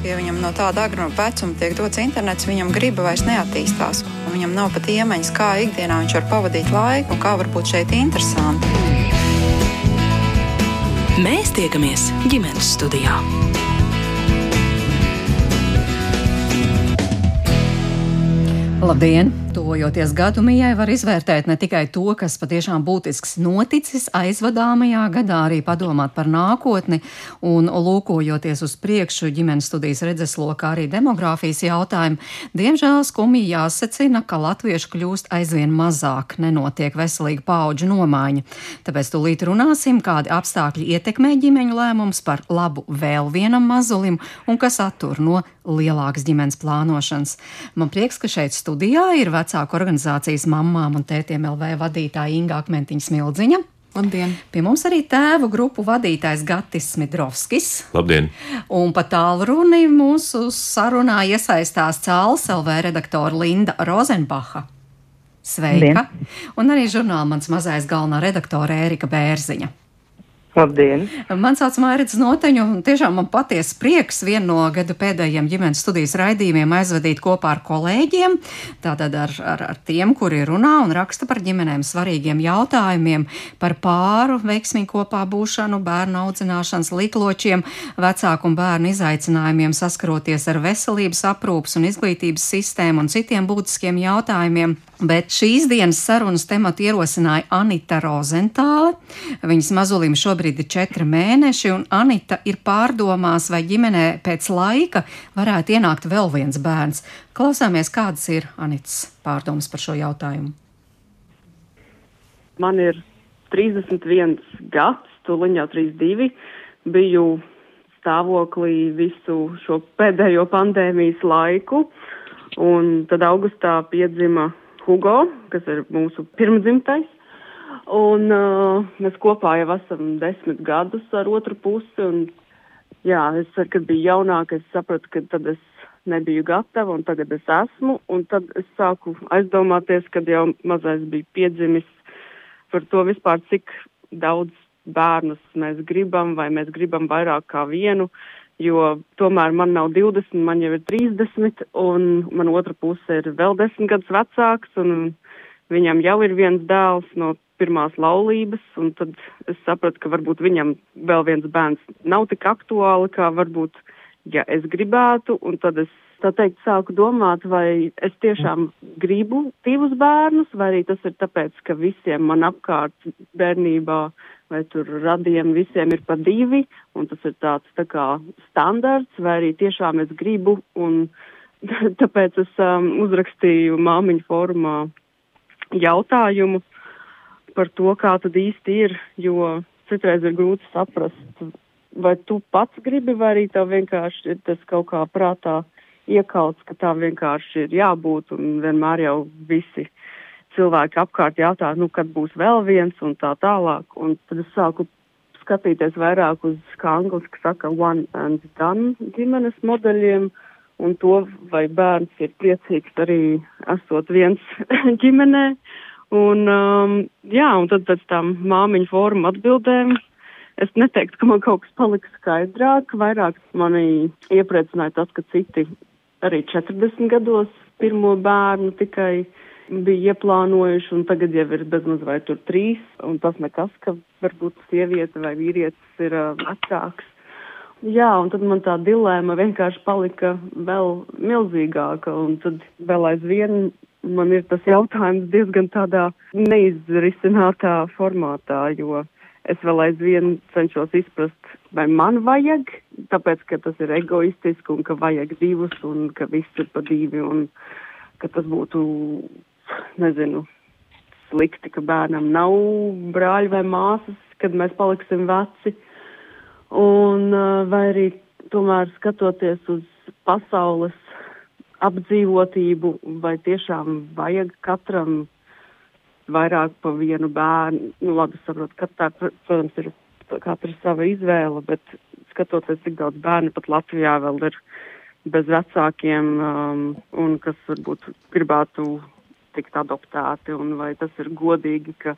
Ja viņam no tāda agrā vecuma tiek dots internets, viņam griba vairs neattīstās. Viņam nav pat iemaņas, kā ikdienā viņš var pavadīt laiku un kā var būt šeit interesanti. Mēs tiekamies ģimenes studijā. Labdien! Tuvojoties gadumijai, var izvērtēt ne tikai to, kas patiešām būtisks noticis aizvadāmajā gadā, arī padomāt par nākotni un lūkojoties uz priekšu ģimenes studijas redzeslokā arī demogrāfijas jautājumu. Diemžēl skumji jāsacina, ka latviešu kļūst aizvien mazāk, nenotiek veselīga paudžu nomaiņa. Tāpēc tūlīt runāsim, kādi apstākļi ietekmē ģimeņu lēmums par labu vēl vienam mazulim un kas attur no lielākas ģimenes plānošanas. Man prieks, ka šeit studijā ir vecāku organizācijas mammām un tētiem LV vadītāja Inga Akmentiņa Smildziņa. Labdien! Pie mums arī tēvu grupu vadītājs Gatis Smidrovskis. Labdien! Un pa tālruni mūsu sarunā iesaistās Cēlus LV redaktora Linda Rozenbacha. Sveika! Labdien. Un arī žurnāla mans mazais galvenā redaktore Ērika Bērziņa. Labdien! Man sauc Mārcis Noteņu, un tiešām man patiesi prieks vienu no gada pēdējiem ģimenes studijas raidījumiem aizvadīt kopā ar kolēģiem, tātad ar, ar, ar tiem, kuri runā un raksta par ģimenēm svarīgiem jautājumiem, par pāru veiksmīgu kopā būšanu, bērnu audzināšanas likločiem, vecāku un bērnu izaicinājumiem saskaroties ar veselības aprūpas un izglītības sistēmu un citiem būtiskiem jautājumiem. Bet šīs dienas sarunas tematu ierosināja Anita Rozentāle. Viņas mazulim šobrīd ir četri mēneši, un Anita ir pārdomās, vai ģimenē pēc laika varētu ienākt vēl viens bērns. Klausāmies, kādas ir Anitas pārdomas par šo jautājumu. Man ir 31 gads, tūlīt jau 32. Biju stāvoklī visu šo pēdējo pandēmijas laiku, un tad augustā piedzima Hugo, kas ir mūsu pirmdzimtais. Un uh, mēs kopā jau esam desmit gadus ar otru pusi. Un, jā, es, kad biju jaunāka, es sapratu, ka tad es nebiju gatava, un tagad es esmu. Un tad es sāku aizdomāties, kad jau mazais bija piedzimis par to vispār, cik daudz bērnus mēs gribam, vai mēs gribam vairāk kā vienu. Jo tomēr man nav 20, man jau ir 30, un man otra puse ir vēl 10 gadus vecāks, un viņam jau ir viens dēls no pirmās laulības, un tad es sapratu, ka varbūt viņam vēl viens bērns nav tik aktuāli, kā varbūt, ja es gribētu, un tad es tā teikt, sāku domāt, vai es tiešām gribu divus bērnus, vai arī tas ir tāpēc, ka visiem man apkārt bērnībā vai tur radiem visiem ir pa divi, un tas ir tāds tā kā standarts, vai arī tiešām es gribu, un tāpēc es um, uzrakstīju māmiņu formā jautājumu par to, kā tad īsti ir, jo citreiz ir grūti saprast, vai tu pats gribi, vai arī tev vienkārši ir tas kaut kā prātā iekauts, ka tā vienkārši ir jābūt, un vienmēr jau visi cilvēki apkārt jautā, nu, kad būs vēl viens un tā tālāk. Un tad es sāku skatīties vairāk uz, kā angliski saka, one and done ģimenes modeļiem un to, vai bērns ir priecīgs arī esot viens ģimenē. Un, um, jā, un tad pēc tam māmiņu fóruma atbildēm es neteiktu, ka man kaut kas palika skaidrāk. Vairāk mani iepriecināja tas, ka citi arī 40 gados pirmo bērnu tikai bija ieplānojuši, un tagad jau ir bezmaz vai tur trīs, un tas nekas, ka varbūt sieviete vai vīrietis ir uh, vecāks. Jā, un tad man tā dilēma vienkārši palika vēl milzīgāka, un tad vēl aizvien man ir tas jautājums diezgan tādā neizrisinātā formātā, jo es vēl aizvien cenšos izprast, vai man vajag, tāpēc, ka tas ir egoistiski un ka vajag divus un ka viss ir pa divi un ka tas būtu nezinu, slikti, ka bērnam nav brāļi vai māsas, kad mēs paliksim veci. Un uh, vai arī tomēr skatoties uz pasaules apdzīvotību, vai tiešām vajag katram vairāk pa vienu bērnu. Nu, labi, saprotu, ka tā, protams, ir katra sava izvēle, bet skatoties, cik daudz bērnu pat Latvijā vēl ir bez vecākiem um, un kas varbūt gribētu tikt adoptēti un vai tas ir godīgi, ka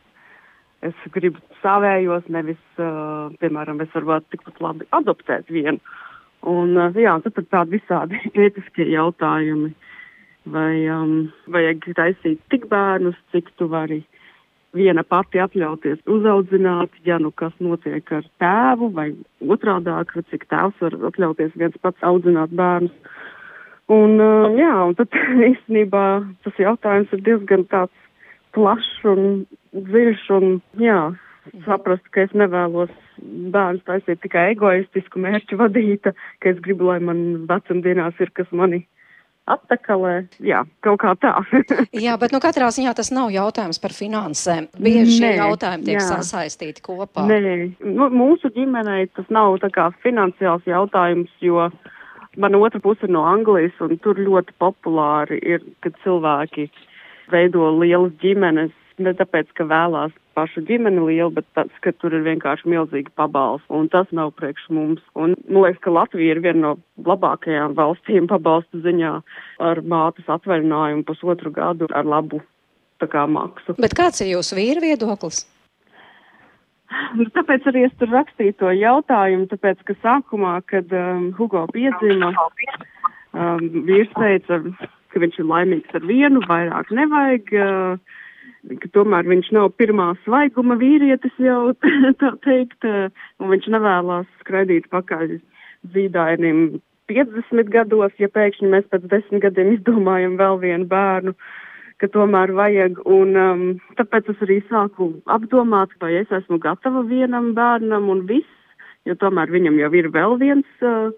es gribu savējos, nevis, uh, piemēram, es varētu tikpat labi adoptēt vienu. Un, uh, jā, tad ir tādi visādi ētiskie jautājumi. Vai um, vajag taisīt tik bērnus, cik tu vari viena pati atļauties uzaudzināt, ja nu kas notiek ar tēvu, vai otrādāk, cik tēvs var atļauties viens pats audzināt bērnus. Un, uh, jā, un tad īstenībā tas jautājums ir diezgan tāds plašs un dziļš un, jā, saprast, ka es nevēlos bērns taisīt tikai egoistisku mērķu vadīta, ka es gribu, lai man vecumdienās ir kas mani atpakaļ. Jā, kaut kā tā. jā, bet nu, katrā ziņā tas nav jautājums par finansēm. Bieži šie jautājumi tiek jā. sasaistīti kopā. Nē, nu, mūsu ģimenei tas nav tā kā finansiāls jautājums, jo man otra puse ir no Anglijas, un tur ļoti populāri ir, kad cilvēki veido lielas ģimenes ne tāpēc, ka vēlās pašu ģimeni lielu, bet tas, ka tur ir vienkārši milzīgi pabalsti, un tas nav priekš mums. Un man liekas, ka Latvija ir viena no labākajām valstīm pabalstu ziņā ar mātes atvaļinājumu pusotru gadu ar labu kā maksu. Bet kāds ir jūsu vīra viedoklis? Nu, tāpēc arī es tur rakstīju to jautājumu, tāpēc, ka sākumā, kad um, Hugo piedzima, um, vīrs teica, ka viņš ir laimīgs ar vienu, vairāk nevajag. Uh, ka tomēr viņš nav pirmā svaiguma vīrietis jau tā teikt, un viņš nevēlās skraidīt pakaļ zīdainim 50 gados, ja pēkšņi mēs pēc desmit gadiem izdomājam vēl vienu bērnu, ka tomēr vajag, un um, tāpēc es arī sāku apdomāt, vai es esmu gatava vienam bērnam un viss, jo tomēr viņam jau ir vēl viens, uh,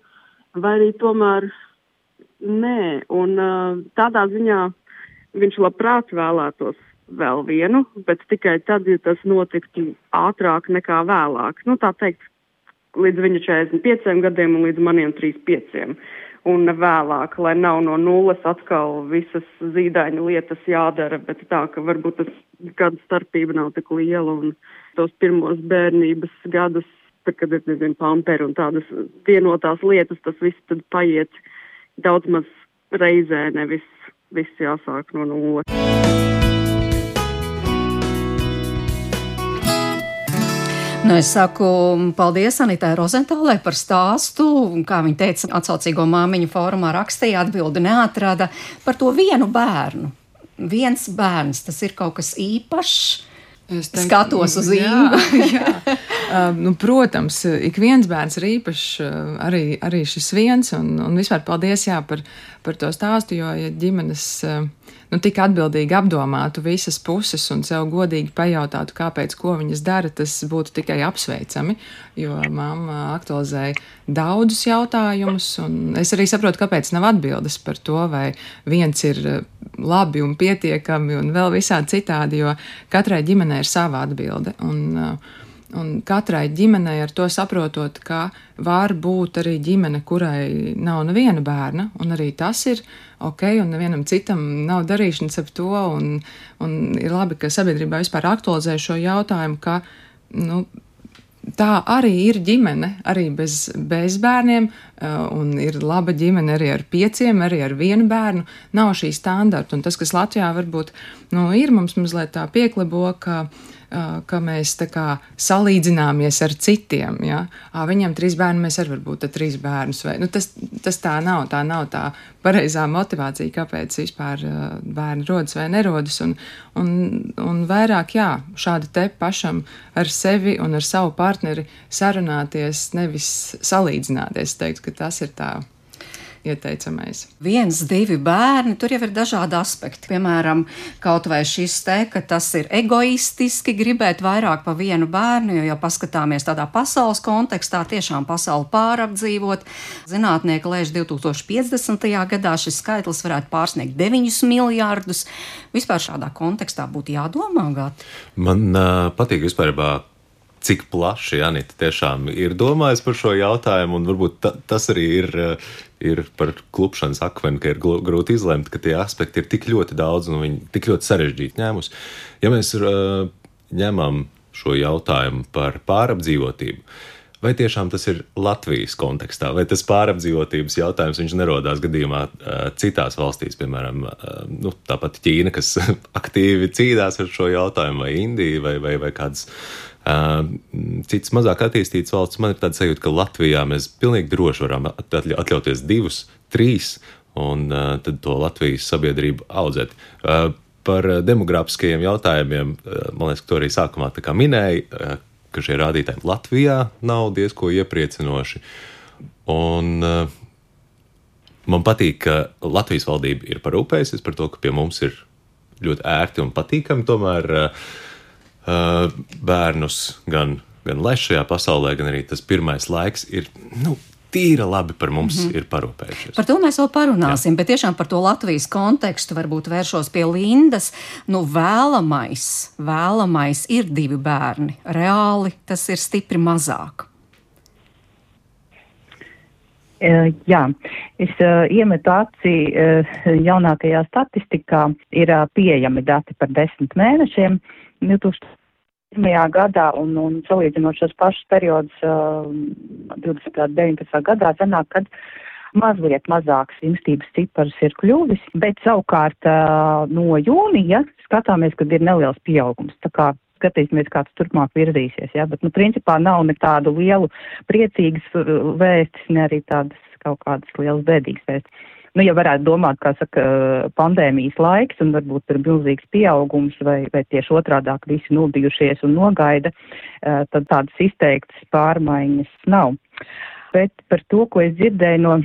vai arī tomēr nē, un uh, tādā ziņā viņš labprāt vēlētos vēl vienu, bet tikai tad, ja tas notiktu ātrāk nekā vēlāk. Nu, tā teikt, līdz viņa 45 gadiem un līdz maniem 35. Un vēlāk, lai nav no nulles atkal visas zīdaiņa lietas jādara, bet tā, ka varbūt tas gadu starpība nav tik liela un tos pirmos bērnības gadus, tad, kad ir, nezinu, pamperi un tādas vienotās lietas, tas viss tad paiet daudz maz reizē, nevis viss jāsāk no nulles. Nu, es saku paldies Anitai Rozentālē par stāstu. Kā viņa teica, atsaucīgo māmiņu fórumā rakstīja, atbildi neatrada par to vienu bērnu. Viens bērns, tas ir kaut kas īpašs. Es teiktu, skatos uz īņu. uh, nu, protams, ik viens bērns ir īpašs, uh, arī, arī šis viens. Un, un vispār paldies jā, par, par to stāstu, jo ja ģimenes. Uh, nu, tik atbildīgi apdomātu visas puses un sev godīgi pajautātu, kāpēc, viņas dara, tas būtu tikai apsveicami, jo mamma aktualizēja daudzus jautājumus, un es arī saprotu, kāpēc nav atbildes par to, vai viens ir eh, labi un pietiekami un vēl visādi citādi, jo katrai ģimenei ir sava atbilde. Un, uh, Un katrai ģimenei ar to saprotot, ka var būt arī ģimene, kurai nav neviena bērna, un arī tas ir ok, un nevienam citam nav darīšanas ap to. Un, un ir labi, ka sabiedrībā vispār aktualizē šo jautājumu, ka nu, tā arī ir ģimene, arī bez, bez bērniem, uh, un ir laba ģimene arī ar pieciem, arī ar vienu bērnu. Nav šī standarta, un tas, kas Latvijā varbūt nu, ir mums mazliet tā pieklebo, ka ka mēs kā salīdzināmies ar citiem. Ja? Viņam trīs bērni, mēs arī varbūt trīs bērnus. Vai, nu, tas, tas tā nav, tā nav tā pareizā motivācija, kāpēc vispār bērni rodas vai nerodas. Un, un, un vairāk, jā, šādi te pašam ar sevi un ar savu partneri sarunāties, nevis salīdzināties. Es teiktu, ka tas ir tā ieteicamais. Viens, divi bērni, tur jau ir dažādi aspekti. Piemēram, kaut vai šis te, ka tas ir egoistiski gribēt vairāk pa vienu bērnu, jo, ja paskatāmies tādā pasaules kontekstā, tiešām pasauli pārapdzīvot, zinātnieki lēš 2050. gadā šis skaitlis varētu pārsniegt 9 miljārdus. Vispār šādā kontekstā būtu jādomā. Gat. Man uh, patīk vispār cik plaši Anita tiešām ir domājis par šo jautājumu, un varbūt ta, tas arī ir, eh, ir par klupšanas akmeni, ka ir grūti izlemt, ka tie aspekti ir tik ļoti daudz un viņi tik ļoti sarežģīti ņēmus. Ja mēs uh, ņemam šo jautājumu par pārapdzīvotību, vai tiešām tas ir Latvijas kontekstā, vai tas pārapdzīvotības jautājums nerodās gadījumā uh, citās valstīs, piemēram, nu, tāpat Ķīna, kas aktīvi cīnās ar šo jautājumu, vai Indija, vai, vai, vai kādas Cits mazāk attīstīts valsts, man ir tāds sajūta, ka Latvijā mēs pilnīgi droši varam atļauties divus, trīs, un tad to Latvijas sabiedrību audzēt. Par demogrāfiskajiem jautājumiem, man liekas, to arī sākumā minēja, ka šie rādītāji Latvijā nav diezko iepriecinoši. Un, man patīk, ka Latvijas valdība ir parūpējusies par to, ka pie mums ir ļoti ērti un patīkami tomēr Uh, bērnus gan, gan laist šajā pasaulē, gan arī tas pirmais laiks ir. Nu, tīra labi par mums mm -hmm. ir parūpējušies. Par to mēs vēl parunāsim, Jā. bet tiešām par to Latvijas kontekstu varbūt vēršos pie Lindas. Nu, vēlamais, vēlamais ir divi bērni. Reāli tas ir stipri mazāk. Uh, jā, es uh, iemetu acī uh, jaunākajā statistikā ir uh, pieejami dati par desmit mēnešiem. Uh, 2001. gadā un, un salīdzinot šos pašus periodus uh, 20. un 19. gadā, sanāk, kad mazliet mazāks dzimstības cipars ir kļuvis, bet savukārt uh, no jūnija skatāmies, kad ir neliels pieaugums. Tā kā skatīsimies, kā tas turpmāk virzīsies. Ja? Bet, nu, principā nav ne tādu lielu priecīgas vēstis, ne arī tādas kaut kādas lielas bēdīgas vēstis nu, ja varētu domāt, kā saka, pandēmijas laiks un varbūt ir milzīgs pieaugums vai, vai tieši otrādāk visi nobijušies un nogaida, eh, tad tādas izteiktas pārmaiņas nav. Bet par to, ko es dzirdēju no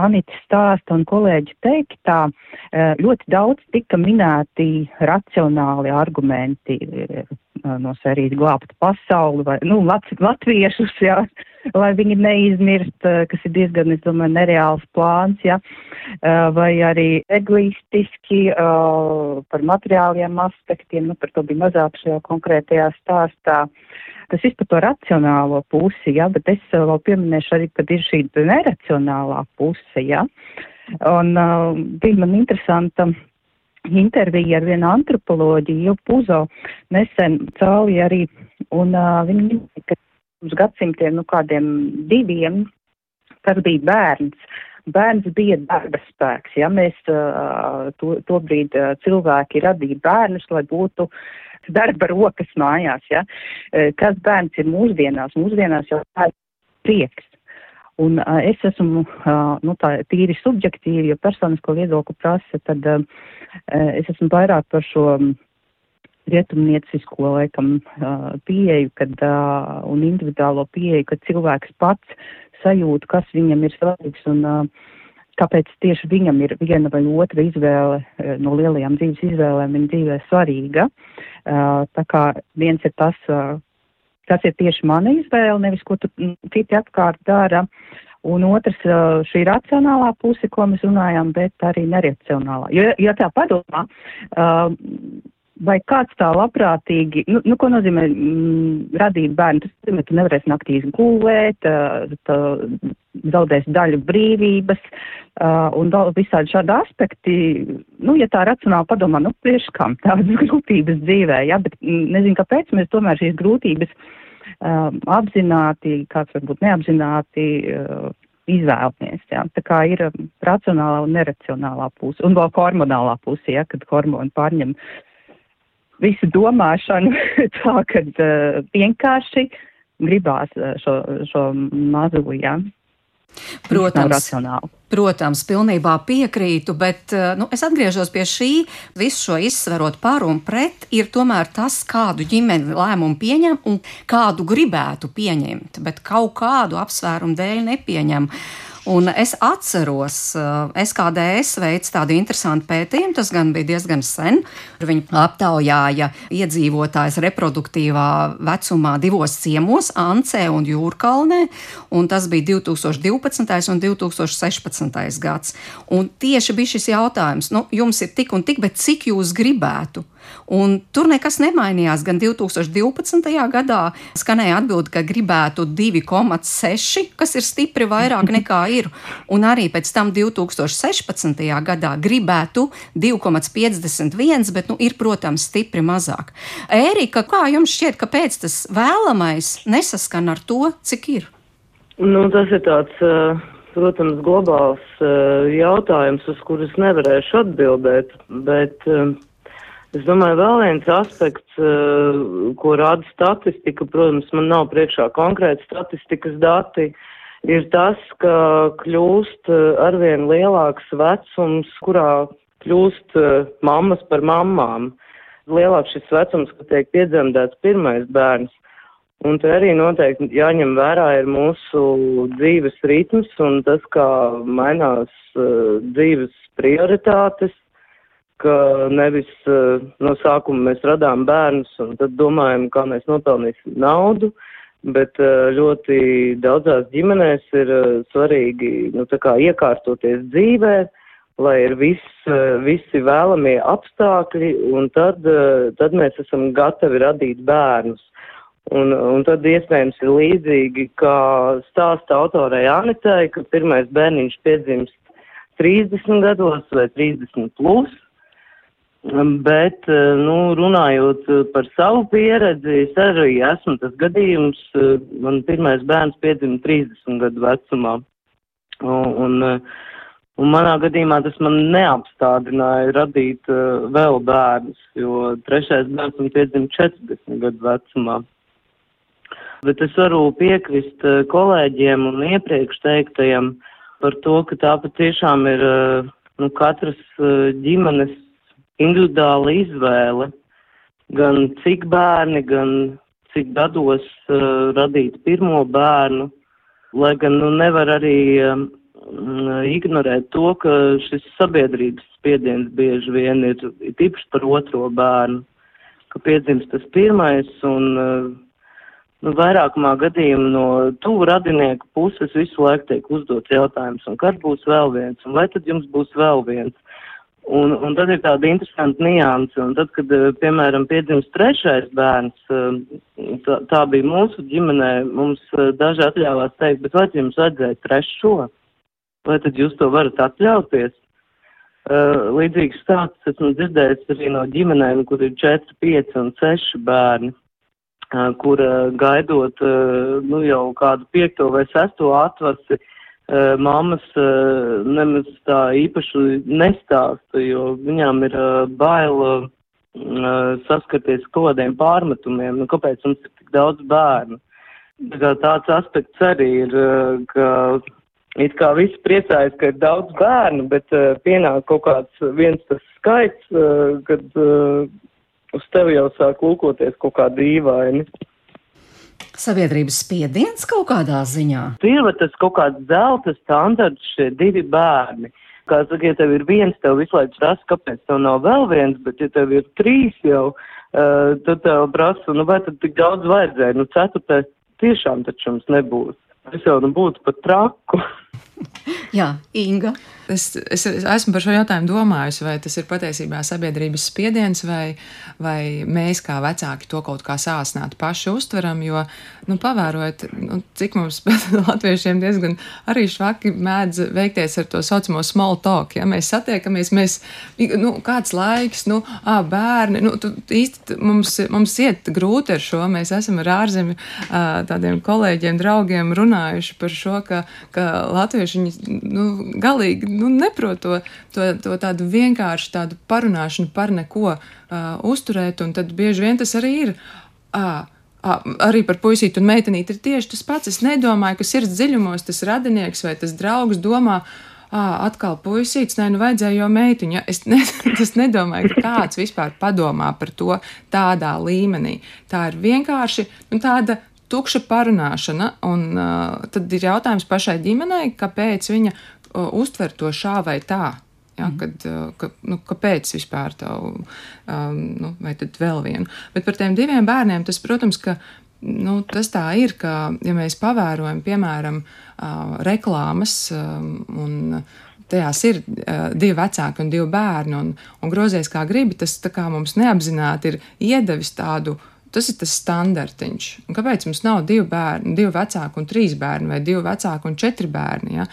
Anita stāsta un kolēģi teiktā, eh, ļoti daudz tika minēti racionāli argumenti eh, no sērijas glābt pasauli vai, nu, lat, latviešus, jā, lai viņi neizmirst, kas ir diezgan, es domāju, nereāls plāns, jā, vai arī egoistiski par materiāliem aspektiem, nu, par to bija mazāk šajā konkrētajā stāstā. Tas ir par to racionālo pusi, jā, bet es vēl pieminēšu arī, kad ir šī neracionālā puse, jā. Un uh, bija man interesanta intervija ar vienu antropoloģiju, Puzo nesen cālīja arī, un uh, viņi minēja, ka uz gadsimtiem, nu kādiem diviem, tas bija bērns. Bērns bija darba spēks, ja mēs uh, to, to brīdi uh, cilvēki radīja bērnus, lai būtu darba rokas mājās, ja. Uh, kas bērns ir mūsdienās? Mūsdienās jau tā ir prieks. Un uh, es esmu, uh, nu tā tīri subjektīvi, jo personisko viedokli prasa, tad uh, es esmu vairāk par šo rietumniecisko, laikam, uh, pieeju, kad, uh, un individuālo pieeju, kad cilvēks pats sajūt, kas viņam ir svarīgs un uh, kāpēc tieši viņam ir viena vai otra izvēle no lielajām dzīves izvēlēm viņa dzīvē svarīga. Uh, tā kā viens ir tas, uh, tas ir tieši mana izvēle, nevis ko tu citi apkārt dara. Un otrs, šī racionālā puse, ko mēs runājam, bet arī neracionālā. Jo, ja tā padomā, vai kāds tā labprātīgi, nu, nu ko nozīmē mm, radīt bērnu, tas nozīmē, ka nevarēs naktīs gulēt, zaudēs daļu brīvības un visādi šādi aspekti, nu, ja tā racionāli padomā, nu, priekš kam tādas grūtības dzīvē, ja, bet nezinu, kāpēc mēs tomēr šīs grūtības um, apzināti, kāds varbūt neapzināti uh, izvēlamies. Jā. Tā kā ir um, racionālā un neracionālā puse, un vēl hormonālā puse, ja, kad hormoni pārņem visu domāšanu tā, kad uh, vienkārši gribās uh, šo, šo mazu, jā. Protams, protams, pilnībā piekrītu, bet eh, nu, es atgriežos pie šī. Visu šo izsverot par un pret, ir tomēr tas, kādu ģimeni lēmumu pieņem un kādu gribētu pieņemt, bet kaut kādu apsvērumu dēļ nepieņem. Uh, Un es atceros, eh, SKDS veids tādu interesantu pētījumu, tas gan bija diezgan sen. Viņi aptaujāja iedzīvotājs reproduktīvā vecumā divos ciemos, Ancē un Jūrkalnē, un tas bija 2012. un 2016. gads. Un tieši bija šis jautājums, nu, jums ir tik un tik, bet cik jūs gribētu? Un tur nekas nemainījās. Gan 2012. gadā skanēja atbilde, ka gribētu 2,6, kas ir stipri vairāk nekā ir. Un arī pēc tam 2016. gadā gribētu 2,51, bet nu, ir, protams, stipri mazāk. Ērika, kā jums šķiet, kāpēc tas vēlamais nesaskan ar to, cik ir? Nu, tas ir tāds, protams, globāls jautājums, uz kurus nevarēšu atbildēt, bet Es domāju, vēl viens aspekts, ko rāda statistika, protams, man nav priekšā konkrēti statistikas dati, ir tas, ka kļūst arvien lielāks vecums, kurā kļūst mammas par mammām. Lielāks šis vecums, kad tiek piedzemdēts pirmais bērns. Un te arī noteikti jāņem vērā ir mūsu dzīves ritms un tas, kā mainās uh, dzīves prioritātes, ka nevis uh, no sākuma mēs radām bērnus un tad domājam, kā mēs nopelnīsim naudu, bet uh, ļoti daudzās ģimenēs ir uh, svarīgi, nu, iekārtoties dzīvē, lai ir viss, uh, visi vēlamie apstākļi, un tad, tad mēs esam gatavi radīt bērnus. Un, un tad iespējams ir līdzīgi, kā stāsta autorei Anitai, ka pirmais bērniņš piedzimst 30 gados vai 30 plus. Bet, nu, runājot par savu pieredzi, es arī esmu tas gadījums, man pirmais bērns piedzima 30 gadu vecumā. Un, un, manā gadījumā tas man neapstādināja radīt uh, vēl bērnus, jo trešais bērns man piedzima 40 gadu vecumā. Bet es varu piekrist kolēģiem un iepriekš teiktajam par to, ka tā patiešām ir nu, katras ģimenes individuāla izvēle. Gan cik bērni, gan cik gados uh, radīt pirmo bērnu, lai gan nu, nevar arī um, ignorēt to, ka šis sabiedrības spiediens bieži vien ir, ir tīpaši par otro bērnu, ka piedzimst tas pirmais un uh, nu, vairākumā gadījumu no tuvu radinieku puses visu laiku tiek uzdots jautājums, un kad būs vēl viens, un vai tad jums būs vēl viens. Un, un tad ir tāda interesanta nianse, un tad, kad, eh, piemēram, piedzimst trešais bērns, eh, tā, tā bija mūsu ģimenē, mums eh, daži atļāvās teikt, bet vai jums vajadzēja trešo? Vai tad jūs to varat atļauties? Līdzīgs stāsts esmu dzirdējis arī no ģimenēm, kur ir 4, 5 un 6 bērni kur gaidot nu, jau kādu piekto vai sesto atvasi, mammas nemaz tā īpaši nestāsta, jo viņām ir baila saskarties kaut kādiem pārmetumiem, nu, kāpēc mums ir tik daudz bērnu. Tā tāds aspekts arī ir, ka it kā visi priecājas, ka ir daudz bērnu, bet pienāk kaut kāds viens tas skaits, kad uz tevi jau sāk lūkoties kaut kā dīvaini. Sabiedrības spiediens kaut kādā ziņā. Ir tas kaut kāds zelta standarts, šie divi bērni. Kā saka, ja tev ir viens, tev visu laiku prasa, kāpēc tev nav vēl viens, bet ja tev ir trīs jau, uh, tad tev prasa, nu vai tad tik daudz vajadzēja, nu ceturtais tiešām taču mums nebūs. Es jau nu būtu pat traku. Jā, Inga. Es, es, es esmu par šo jautājumu domājusi, vai tas ir patiesībā sabiedrības spiediens, vai, vai mēs kā vecāki to kaut kā sāsnāt paši uztveram. Jo, nu, pavērojot, nu, cik mums latviešiem diezgan arī švaki mēdz veikties ar to saucamo small talk. Ja mēs satiekamies, mēs, nu, kāds laiks, nu, ā, bērni, nu, tu, īsti mums, mums iet grūti ar šo. Mēs esam ar ārzemju tādiem kolēģiem, draugiem runājuši par šo, ka, ka latvieši nu, galīgi nu, neprot to, to, to tādu vienkāršu tādu parunāšanu par neko uh, uzturēt, un tad bieži vien tas arī ir. Uh, arī par puisīti un meitenīti ir tieši tas pats. Es nedomāju, ka sirds dziļumos tas radinieks vai tas draugs domā, ah, atkal puisīts, nē, nu vajadzēja jau meitiņa. Es, ne, es nedomāju, ka kāds vispār padomā par to tādā līmenī. Tā ir vienkārši nu, tāda tukša parunāšana, un uh, tad ir jautājums pašai ģimenei, kāpēc viņa uztver to šā vai tā. Ja, mm. kad, ka, nu, kāpēc vispār tādu, um, nu, vai tad vēl vienu? Bet par tiem diviem bērniem tas, protams, ka nu, tas tā ir, ka, ja mēs pavērojam, piemēram, uh, reklāmas um, un tajās ir uh, divi vecāki un divi bērni, un, un grozies kā gribi, tas kā mums neapzināti ir iedevis tādu Tas ir tas standartiņš. Un kāpēc mums nav divi bērni, divi vecāki un trīs bērni, vai divi vecāki un četri bērni? Ja?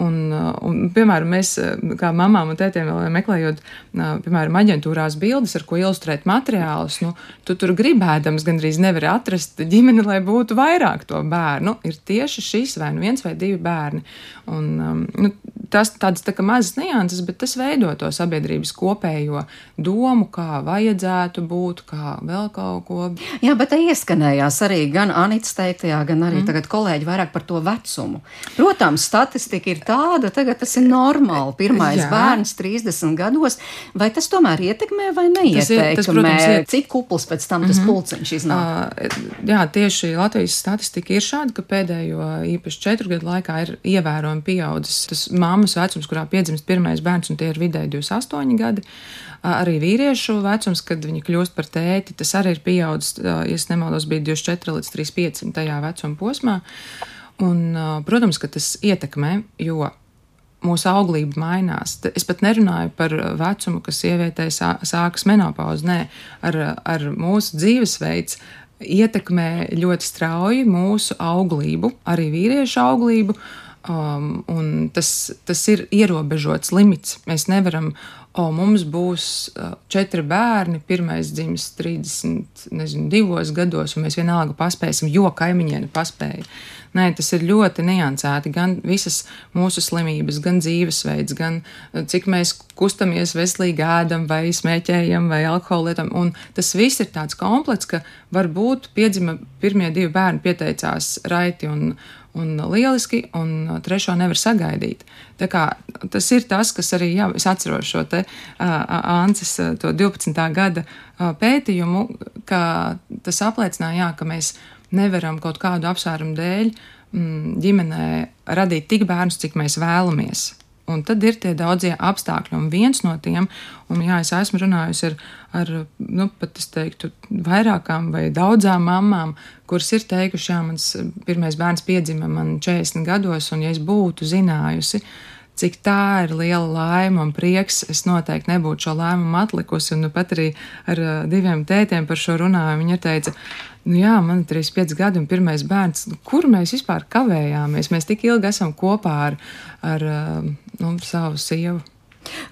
Un, un, piemēram, mēs, kā mamām un tētiem, meklējot, piemēram, aģentūrās bildes, ar ko ilustrēt materiālus, nu, tu tur gribēdams gandrīz nevar atrast ģimeni, lai būtu vairāk to bērnu. Ir tieši šis vai nu viens vai divi bērni. Un, nu, tas tādas tā kā mazas nianses, bet tas veido to sabiedrības kopējo domu, kā vajadzētu būt, kā vēl kaut ko Jā, bet te ieskanējās arī gan Anits teiktajā, gan arī mm. tagad kolēģi vairāk par to vecumu. Protams, statistika ir tāda, tagad tas ir normāli. Pirmais jā. bērns 30 gados, vai tas tomēr ietekmē vai neietekmē? Tas ir, tas, protams, ir. Cik kupls pēc tam tas mm -hmm. pulciņš iznāk? Uh, jā, tieši Latvijas statistika ir šāda, ka pēdējo īpaši četru gadu laikā ir ievērojami pieaudzis tas māmas vecums, kurā piedzimst pirmais bērns, un tie ir vidēji 28 gadi. Uh, arī vīriešu vecums, kad viņi kļūst par tēti, tas arī ir pieaudzis, ja nemaldos, bija 24 līdz 35 tajā vecuma posmā. Un, protams, ka tas ietekmē, jo mūsu auglība mainās. Es pat nerunāju par vecumu, kas sievietei sākas menopauze. Nē, ar, ar mūsu dzīvesveids ietekmē ļoti strauji mūsu auglību, arī vīriešu auglību. Um, tas, tas ir ierobežots limits. Mēs nevaram o, mums būs četri bērni, pirmais dzimis 32 gados, un mēs vienalga paspēsim, jo kaimiņiene paspēja. Nē, tas ir ļoti niansēti. Gan visas mūsu slimības, gan dzīvesveids, gan cik mēs kustamies veselīgi ēdam, vai smēķējam, vai alkoholu lietam. Un tas viss ir tāds komplekss, ka varbūt piedzima pirmie divi bērni pieteicās raiti un, un lieliski, un trešo nevar sagaidīt. Tā kā, tas ir tas, kas arī, jā, es atceros šo te uh, Ances to 12. gada uh, pētījumu, ka tas apliecināja, jā, ka mēs nevaram kaut kādu apsvērumu dēļ mm, ģimenē radīt tik bērnus, cik mēs vēlamies. Un tad ir tie daudzie apstākļi, un viens no tiem, un jā, es esmu runājusi ar, ar nu, pat es teiktu, vairākām vai daudzām mamām, kuras ir teikuši, jā, mans pirmais bērns piedzima man 40 gados, un ja es būtu zinājusi, cik tā ir liela laime un prieks, es noteikti nebūtu šo lēmumu atlikusi, un nu pat arī ar diviem tētiem par šo runāju, viņa teica, Nu jā, man ir 35 gadi un pirmais bērns. Kur mēs vispār kavējāmies? Mēs tik ilgi esam kopā ar, ar nu, savu sievu.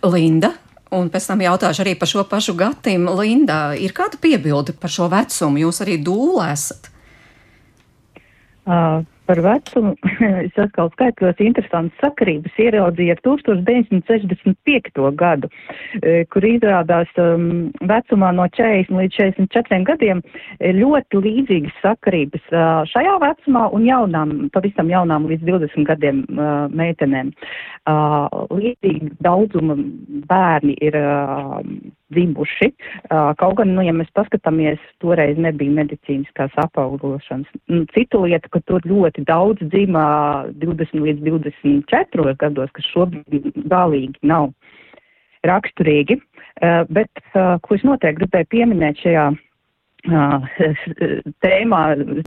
Linda. Un pēc tam jautāšu arī par šo pašu gatim. Linda, ir kāda piebilde par šo vecumu? Jūs arī dūlēsat? Uh, Par vecumu es atkal skaitļos interesantas sakarības ieraudzīju ar 1965. gadu, e, kur izrādās um, vecumā no 40 līdz 44 gadiem ļoti līdzīgas sakarības šajā vecumā un jaunām, pavisam jaunām līdz 20 gadiem uh, meitenēm. Uh, līdzīgi daudzuma bērni ir uh, dzimuši. Kaut gan, nu, ja mēs paskatāmies, toreiz nebija medicīniskās apauglošanas. Nu, cita lieta, ka tur ļoti daudz dzimā 20 līdz 24 gados, kas šobrīd galīgi nav raksturīgi. Bet, ko es noteikti gribēju pieminēt šajā tēmā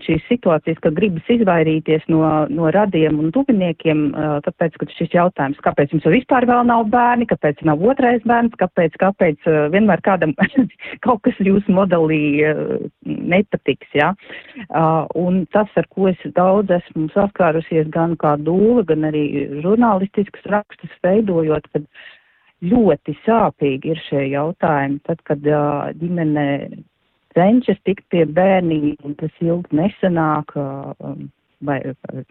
šīs situācijas, ka gribas izvairīties no, no radiem un tuviniekiem, tāpēc, ka šis jautājums, kāpēc jums vispār vēl nav bērni, kāpēc nav otrais bērns, kāpēc, kāpēc vienmēr kādam kaut kas jūsu modelī nepatiks, jā. Ja? Un tas, ar ko es daudz esmu saskārusies gan kā dūla, gan arī žurnālistiskas rakstus veidojot, kad ļoti sāpīgi ir šie jautājumi, tad, kad ģimene cenšas tikt pie bērniņa, un tas ilgi nesanāk, um, vai,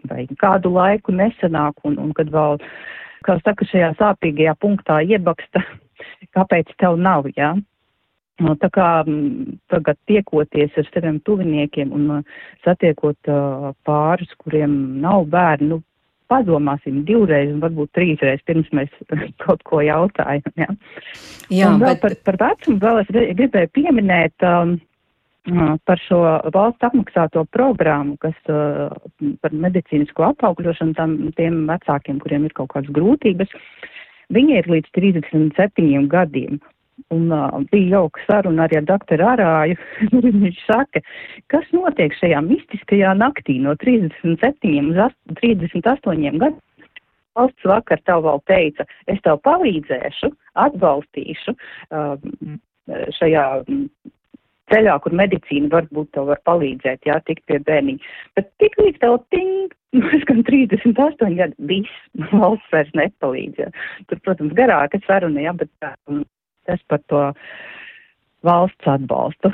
vai kādu laiku nesanāk, un, un kad vēl, kā saka, šajā sāpīgajā punktā iebaksta, kāpēc tev nav, jā. Ja? No, tā kā tagad tiekoties ar saviem tuviniekiem un satiekot uh, pārus, kuriem nav bērni, nu, padomāsim divreiz un varbūt trīsreiz pirms mēs kaut ko jautājam. Ja? Jā, un bet... par, par vecumu vēl es gribēju pieminēt, um, par šo valsts apmaksāto programmu, kas par medicīnisko apaugļošanu tam, tiem vecākiem, kuriem ir kaut kādas grūtības, viņi ir līdz 37 gadiem. Un uh, bija jauka saruna arī ar doktoru Arāju. Viņš saka, kas notiek šajā mistiskajā naktī no 37 uz 38 gadiem. Valsts vakar tev vēl teica, es tev palīdzēšu, atbalstīšu uh, šajā ceļā, kur medicīna varbūt tev var palīdzēt, jā, tikt pie bērniņa. Bet tik līdz tev ting, gan 38 gadi, viss, valsts vairs nepalīdz, jā. Tur, protams, garāka saruna, jā, bet tas par to valsts atbalstu.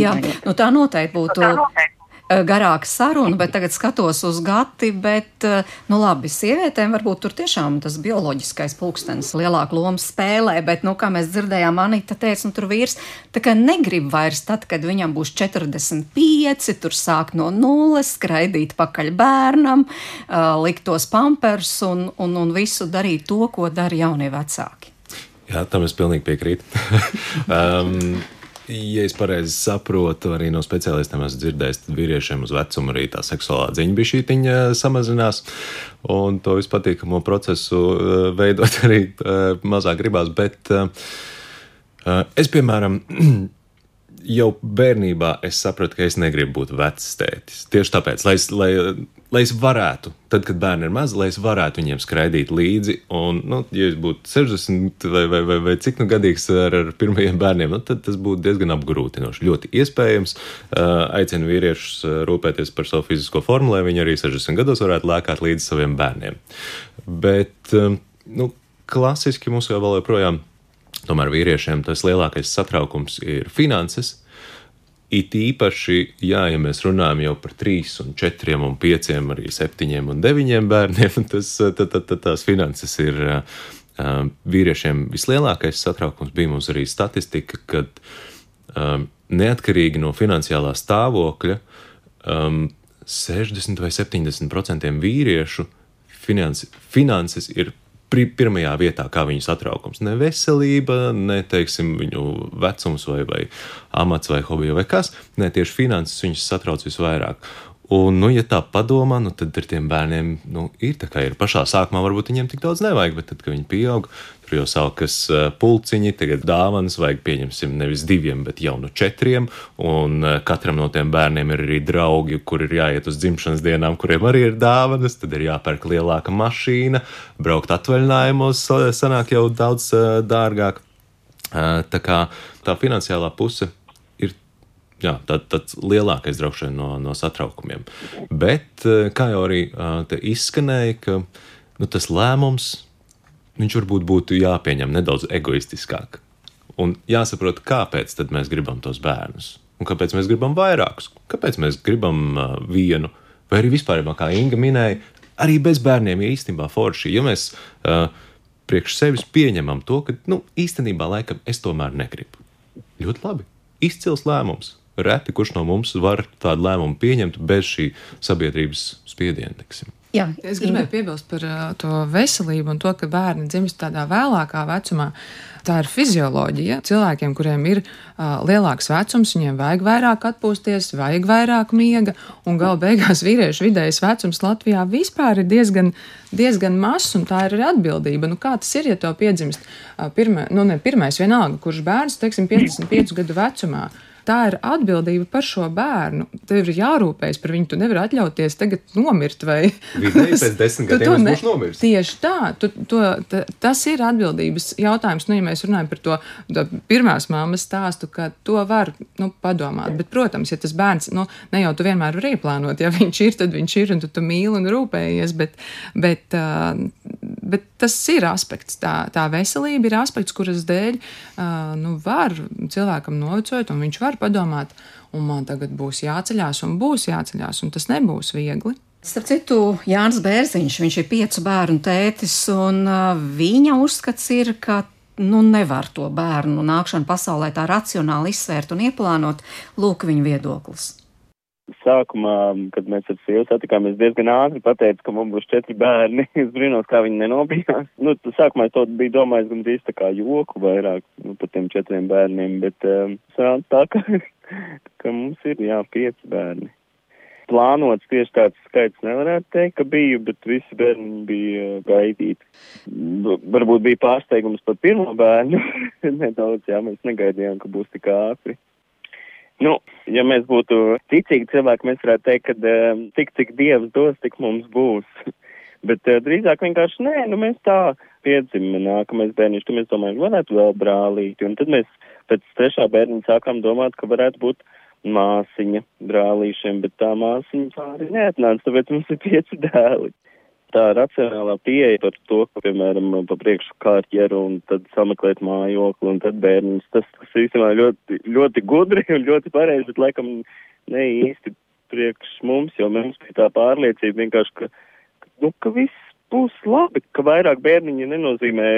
Jā, nu tā noteikti būtu. Tā noteikti garāka saruna, bet tagad skatos uz gati, bet, eh, nu labi, sievietēm varbūt tur tiešām tas bioloģiskais pulkstenis lielāku lomu spēlē, bet, nu, kā mēs dzirdējām, Anita teica, nu tur vīrs tā kā negrib vairs tad, kad viņam būs 45, tur sāk no nulles, skraidīt pakaļ bērnam, uh, likt tos pampers un, un, un visu darīt to, ko dara jaunie vecāki. Jā, tam es pilnīgi piekrītu. um, Ja es pareizi saprotu, arī no speciālistiem esmu dzirdējis, tad vīriešiem uz vecumu arī tā seksuālā dziņa bija šī tiņa samazinās. Un to vispatīkamo procesu eh, veidot arī eh, mazāk gribās. Bet eh, es, piemēram, jau bērnībā es sapratu, ka es negribu būt vecs tētis. Tieši tāpēc, lai, lai, lai es varētu, tad, kad bērni ir mazi, lai es varētu viņiem skraidīt līdzi. Un, nu, ja es būtu 60 vai, vai, vai, vai cik nu gadīgs ar, ar pirmajiem bērniem, nu, tad tas būtu diezgan apgrūtinoši. Ļoti iespējams. Aicinu vīriešus rūpēties par savu fizisko formu, lai viņi arī 60 gados varētu lēkāt līdzi saviem bērniem. Bet, nu, klasiski mums jau vēl joprojām ir Tomēr vīriešiem tas lielākais satraukums ir finanses. It īpaši, jā, ja mēs runājam jau par trīs, un četriem, un pieciem, arī septiņiem un deviņiem bērniem, tas, tad, tad, tad tās finanses ir uh, vīriešiem vislielākais satraukums. Bija mums arī statistika, ka um, neatkarīgi no finansiālā stāvokļa, um, 60 vai 70% vīriešu finanses, finanses ir pirmajā vietā, kā viņu satraukums. Ne veselība, ne teiksim, viņu vecums, vai, vai amats, vai hobija, vai kas. Ne tieši finanses viņus satrauc visvairāk. Un, nu, ja tā padomā, nu, tad ar tiem bērniem nu, ir tā, kā ir pašā sākumā, varbūt viņiem tik daudz nevajag, bet tad, kad viņi pieaug, tur jau sākas pulciņi, tagad dāvanas vajag pieņemsim nevis diviem, bet jau no četriem. Un katram no tiem bērniem ir arī draugi, kur ir jāiet uz dzimšanas dienām, kuriem arī ir dāvanas, tad ir jāpērk lielāka mašīna, braukt atvaļinājumos, sanāk jau daudz dārgāk. Tā kā tā finansiālā puse jā, tā, tāds lielākais vien no, no satraukumiem. Bet, eh, kā jau arī izskanēja, ka nu, tas lēmums, viņš varbūt būtu jāpieņem nedaudz egoistiskāk. Un jāsaprot, kāpēc mēs gribam tos bērnus. Un kāpēc mēs gribam vairākus? Kāpēc mēs gribam uh, vienu? Vai arī vispār, kā Inga minēja, arī bez bērniem ir īstenībā forši. Ja mēs uh, priekš sevis pieņemam to, ka nu, īstenībā laikam es tomēr negribu. Ļoti labi. Izcils lēmums reti kurš no mums var tādu lēmumu pieņemt bez šī sabiedrības spiediena. Tiksim. Jā, es gribēju piebilst par uh, to veselību un to, ka bērni dzimst tādā vēlākā vecumā. Tā ir fizioloģija. Cilvēkiem, kuriem ir uh, lielāks vecums, viņiem vajag vairāk atpūsties, vajag vairāk miega, un gala beigās vīriešu vidējais vecums Latvijā vispār ir diezgan, diezgan mazs, un tā ir arī atbildība. Nu, kā tas ir, ja tev piedzimst uh, pirma, nu, ne, pirmais vienalga, kurš bērns, teiksim, 55 gadu vecumā? Tā ir atbildība par šo bērnu. Tev ir jārūpējas par viņu. Tu nevari atļauties tagad nomirt. Vai Vidēji pēc desmit gadiem ne... nomirs. Tieši tā, tu, to, ta, tas ir atbildības jautājums. Nu, ja mēs runājam par to, to pirmās māmas stāstu, ka to var nu, padomāt. Bet, protams, ja tas bērns, nu, ne jau tu vienmēr vari ieplānot, ja viņš ir, tad viņš ir, un tu, tu mīli un rūpējies. Bet, bet, uh, bet tas ir aspekts. Tā, tā veselība ir aspekts, kuras dēļ uh, nu, var cilvēkam novecot, un viņš var padomāt, un man tagad būs jāceļās, un būs jāceļās, un tas nebūs viegli. Starp citu, Jānis Bērziņš, viņš ir piecu bērnu tētis, un uh, viņa uzskats ir, ka nu, nevar to bērnu nākšanu pasaulē tā racionāli izsvērt un ieplānot. Lūk, viņa viedoklis. Sākumā, kad mēs ar sievu satikāmies, diezgan ātri pateica, ka mums būs četri bērni. es brīnos, kā viņi nenobijās. Nu, sākumā es to biju domājis gandrīz tā kā joku vairāk nu, par tiem četriem bērniem, bet um, tā, ka, ka mums ir, jā, pieci bērni. Plānots tieši tāds skaits nevarētu teikt, ka biju, bet visi bērni bija gaidīti. Varbūt bija pārsteigums par pirmo bērnu. Nedaudz, jā, mēs negaidījām, ka būs tik ātri. Nu, ja mēs būtu ticīgi cilvēki, mēs varētu teikt, ka um, tik cik Dievs dos, tik mums būs. Bet uh, drīzāk vienkārši nē, nu mēs tā piedzimta nākamais bērniņš, tad mēs domājam, varētu vēl brālīti. Un tad mēs pēc trešā bērniņa sākām domāt, ka varētu būt māsiņa brālīšiem, bet tā māsiņa arī neatnāca, tāpēc mums ir pieci dēli tā racionālā pieeja par to, ka, piemēram, pa priekšu kārķeru un tad sameklēt mājokli un tad bērniņus, tas, tas īstenībā ļoti, ļoti gudri un ļoti pareizi, bet laikam ne īsti priekš mums, jo mums bija tā pārliecība vienkārši, ka, nu, ka viss būs labi, ka vairāk bērniņi nenozīmē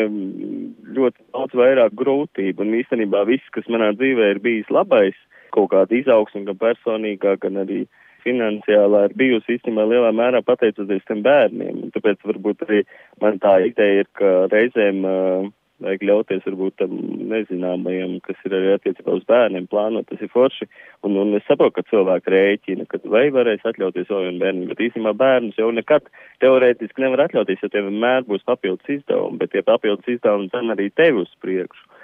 ļoti daudz vairāk grūtību un īstenībā viss, kas manā dzīvē ir bijis labais, kaut kāda izaugsme, gan personīgā, gan arī uh, finansiālā ir bijusi īstenībā lielā mērā pateicoties tiem bērniem. Un tāpēc varbūt arī man tā ideja ir, ka reizēm uh, vajag ļauties varbūt tam nezināmajam, kas ir arī attiecībā uz bērniem plānot, tas ir forši. Un, un es saprotu, ka cilvēki rēķina, ka vai varēs atļauties vēl vienu bērnu, bet īstenībā bērnus jau nekad teorētiski nevar atļauties, jo tie vienmēr būs papildus izdevumi, bet tie papildus izdevumi dzen arī tevi uz priekšu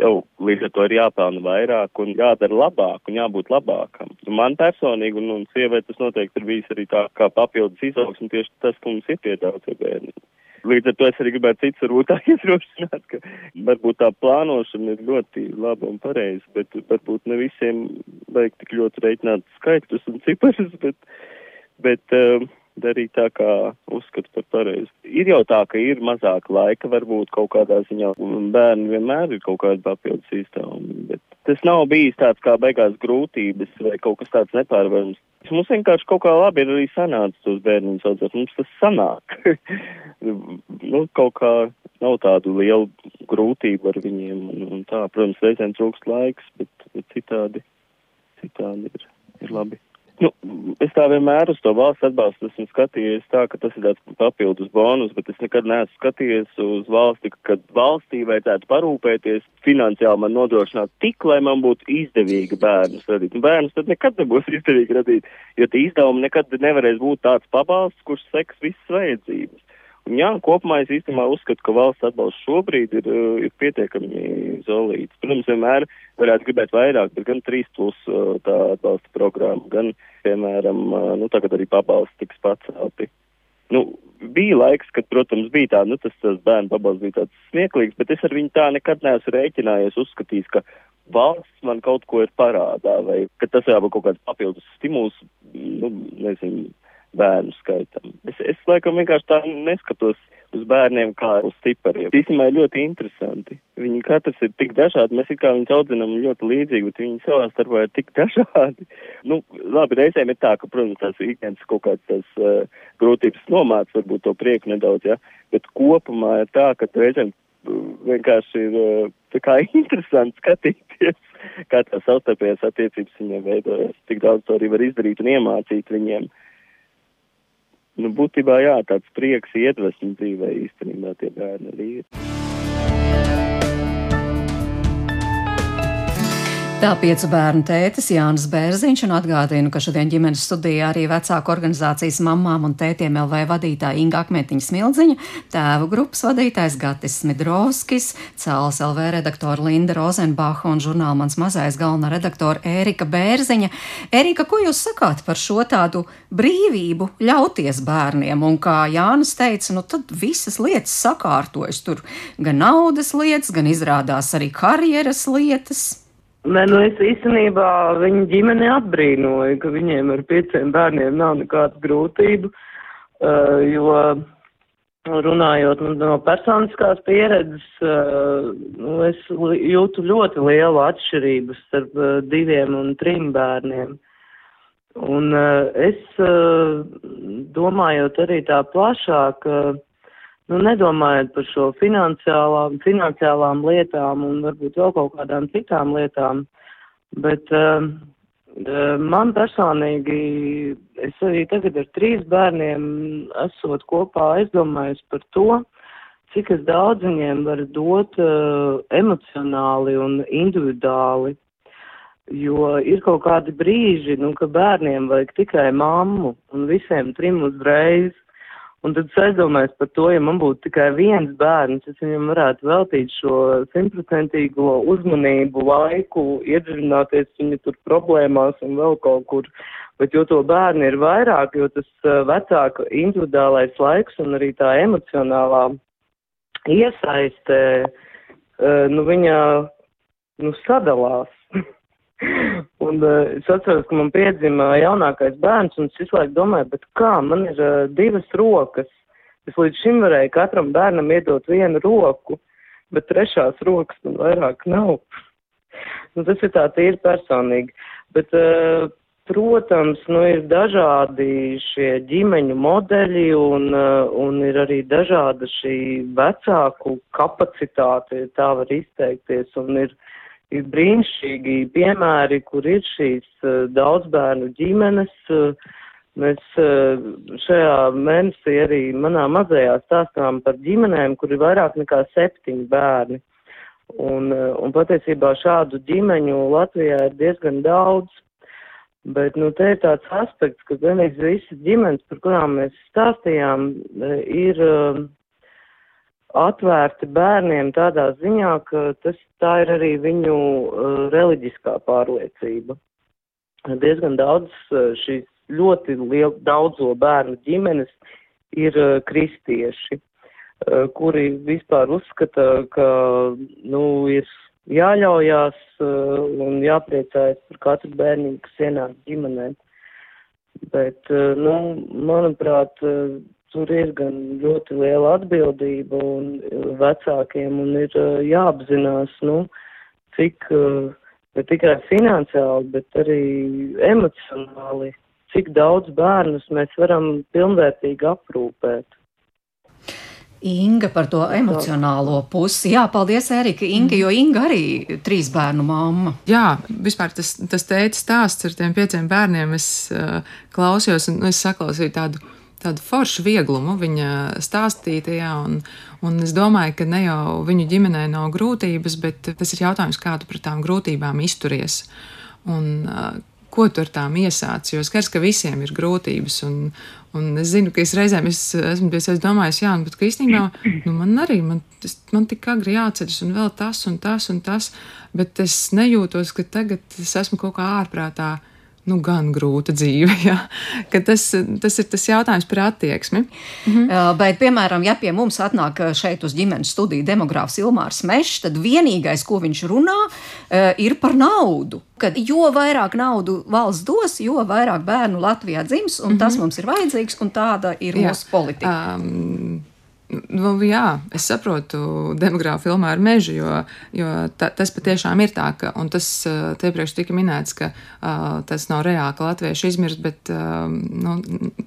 tev līdz ar to ir jāpelna vairāk un jādara labāk un jābūt labākam. Man personīgi un, un sievai tas noteikti ir bijis arī tā kā papildus izaugsme tieši tas, ka mums ir piedāvātie bērni. Līdz ar to es arī gribētu cits varbūt tā iedrošināt, ka varbūt tā plānošana ir ļoti laba un pareiza, bet varbūt ne visiem vajag tik ļoti reiķināt skaitļus un ciparus, bet, bet uh, darīt tā, kā uzskatu par pareizi. Ir jau tā, ka ir mazāk laika, varbūt kaut kādā ziņā, un bērni vienmēr ir kaut kāda papildus izdevumi, bet tas nav bijis tāds kā beigās grūtības vai kaut kas tāds nepārvarams. Mums vienkārši kaut kā labi ir arī sanācis tos bērniņus audzēt, mums tas sanāk. nu, kaut kā nav tādu lielu grūtību ar viņiem, un, un tā, protams, reizēm trūkst laiks, bet, bet citādi, citādi ir, ir labi. Nu, es tā vienmēr uz to valsts atbalstu esmu skatījies tā, ka tas ir tāds papildus bonus, bet es nekad neesmu skatījies uz valsti, kad valstī vajadzētu parūpēties finansiāli man nodrošināt tik, lai man būtu izdevīgi bērnus radīt. Un bērnus tad nekad nebūs izdevīgi radīt, jo tie izdevumi nekad nevarēs būt tāds pabalsts, kurš seks visas vajadzības. Jā, kopumā es īstenībā uzskatu, ka valsts atbalsts šobrīd ir, uh, ir pietiekami solīts. Protams, vienmēr varētu gribēt vairāk, bet gan 3 plus uh, tā atbalsta programma, gan, piemēram, uh, nu, tagad arī pabalsts tiks pacelti. Nu, bija laiks, kad, protams, bija tā, nu, tas, tas bērnu pabalsts bija tāds smieklīgs, bet es ar viņu tā nekad neesmu rēķinājies, uzskatījis, ka valsts man kaut ko ir parādā, vai ka tas jābūt kaut kāds papildus stimuls, nu, nezinu, bērnu skaitam. Es, es laikam vienkārši tā neskatos uz bērniem kā uz cipariem. Īstenībā ļoti interesanti. Viņi katrs ir tik dažādi, mēs kā viņus audzinām ļoti līdzīgi, bet viņi savā starpā ir tik dažādi. Nu, labi, reizēm ir tā, ka, protams, tās ikdienas kaut kāds tas uh, grūtības nomāc, varbūt to prieku nedaudz, ja, bet kopumā ir tā, ka reizēm uh, vienkārši ir uh, tā kā interesanti skatīties, kā tās savstarpējās attiecības viņiem veidojas. Tik daudz to arī var izdarīt un iemācīt viņiem. Uh, nu, būtībā jā, tāds prieks iedvesmu dzīvē īstenībā tie bērni arī ir. Tā piecu bērnu tētis Jānis Bērziņš un atgādinu, ka šodien ģimenes studijā arī vecāku organizācijas mammām un tētiem LV vadītāja Inga Akmetiņa Smildziņa, tēvu grupas vadītājs Gatis Smidrovskis, Cēls LV redaktora Linda Rozenbacha un žurnāla mans mazais galvenā redaktora Ērika Bērziņa. Ērika, ko jūs sakāt par šo tādu brīvību ļauties bērniem? Un kā Jānis teica, nu tad visas lietas sakārtojas tur, gan naudas lietas, gan izrādās arī karjeras lietas. Nē, nu es īstenībā viņu ģimeni atbrīnoju, ka viņiem ar pieciem bērniem nav nekādas grūtību, uh, jo runājot no personiskās pieredzes, uh, nu, es jūtu ļoti lielu atšķirību starp uh, diviem un trim bērniem. Un es domājot arī tā plašāk, uh, nu, nedomājot par šo finansiālām, finansiālām lietām un varbūt vēl kaut kādām citām lietām, bet uh, man personīgi, es arī tagad ar trīs bērniem esot kopā aizdomājos par to, cik es daudz viņiem varu dot uh, emocionāli un individuāli. Jo ir kaut kādi brīži, nu, ka bērniem vajag tikai mammu un visiem trim uzreiz. Un tad es aizdomājos par to, ja man būtu tikai viens bērns, es viņam varētu veltīt šo simtprocentīgo uzmanību, laiku, iedziļināties viņa tur problēmās un vēl kaut kur. Bet jo to bērnu ir vairāk, jo tas uh, vecāka individuālais laiks un arī tā emocionālā iesaiste, uh, nu viņa, nu sadalās. Un uh, es atceros, ka man piedzima jaunākais bērns, un es visu laiku domāju, bet kā, man ir uh, divas rokas. Es līdz šim varēju katram bērnam iedot vienu roku, bet trešās rokas man vairāk nav. nu, tas ir tā tīri personīgi. Bet, uh, protams, nu, ir dažādi šie ģimeņu modeļi un, un ir arī dažāda šī vecāku kapacitāte, ja tā var izteikties. Un ir, ir brīnišķīgi piemēri, kur ir šīs uh, daudzbērnu ģimenes. Uh, mēs uh, šajā mēnesī arī manā mazajā stāstām par ģimenēm, kur ir vairāk nekā septiņi bērni. Un, un patiesībā šādu ģimeņu Latvijā ir diezgan daudz. Bet, nu, te ir tāds aspekts, ka vienīgs visas ģimenes, par kurām mēs stāstījām, ir atvērti bērniem tādā ziņā, ka tas tā ir arī viņu uh, reliģiskā pārliecība. Diezgan daudz uh, šīs ļoti liel, daudzo bērnu ģimenes ir uh, kristieši, kuri vispār uzskata, ka, nu, ir jāļaujās un jāpriecājas par katru bērniņu, kas ienāk ģimenē. Bet, nu, manuprāt, tur ir gan ļoti liela atbildība un uh, vecākiem un ir uh, jāapzinās, nu, cik uh, ne tikai finansiāli, bet arī emocionāli, cik daudz bērnus mēs varam pilnvērtīgi aprūpēt. Inga par to emocionālo pusi. Jā, paldies, Erika. Inga, jo Inga arī trīs bērnu mamma. Jā, vispār tas, tas teica stāsts ar tiem pieciem bērniem. Es uh, klausījos un es saklausīju tādu tādu foršu vieglumu viņa stāstītajā. Un, un es domāju, ka ne jau viņu ģimenē nav grūtības, bet tas ir jautājums, kā tu pret tām grūtībām izturies. Un, uh, Ko tu ar tām iesāci? Jo skaidrs, ka visiem ir grūtības. Un, un es zinu, ka es reizēm es esmu pie sevis domājis, jā, bet īstenībā nu, man arī man, tas, man tik agri jāceļas, un vēl tas, un tas, un tas. Bet es nejūtos, ka tagad es esmu kaut kā ārprātā nu, gan grūta dzīve. Ja? Tas, tas ir tas jautājums par attieksmi. Mhm. Bet, piemēram, ja pie mums atnāk šeit uz ģimenes studiju demogrāfs Ilmārs Mešs, tad vienīgais, ko viņš runā, ir par naudu. Kad jo vairāk naudu valsts dos, jo vairāk bērnu Latvijā dzims, un mm -hmm. tas mums ir vajadzīgs, un tāda ir Jā. mūsu politika. Um, Nu, jā, es saprotu demogrāfu filmā ar mežu, jo, jo ta, tas patiešām ir tā, ka, un tas te iepriekš tika minēts, ka uh, tas nav reāli, ka latvieši izmirst, bet uh, nu,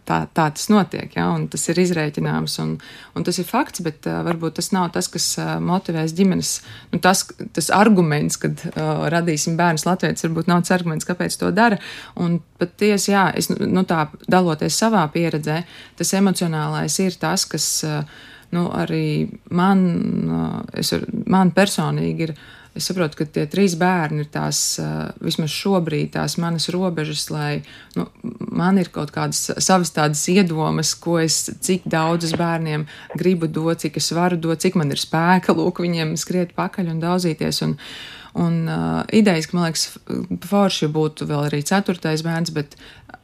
tā, tā tas notiek, jā, un tas ir izrēķināms, un, un tas ir fakts, bet uh, varbūt tas nav tas, kas uh, motivēs ģimenes, nu, tas, tas arguments, kad uh, radīsim bērnus latvietis, varbūt nav tas arguments, kāpēc to dara, un patiesi, jā, es, nu, tā, daloties savā pieredzē, tas emocionālais ir tas, kas uh, nu, arī man, es, man personīgi ir. Es saprotu, ka tie trīs bērni ir tās, vismaz šobrīd, tās manas robežas, lai nu, man ir kaut kādas savas tādas iedomas, ko es, cik daudzas bērniem gribu dot, cik es varu dot, cik man ir spēka, lūk, viņiem skriet pakaļ un daudzīties. Un, Un uh, idejas, ka man liekas, forši būtu vēl arī ceturtais bērns, bet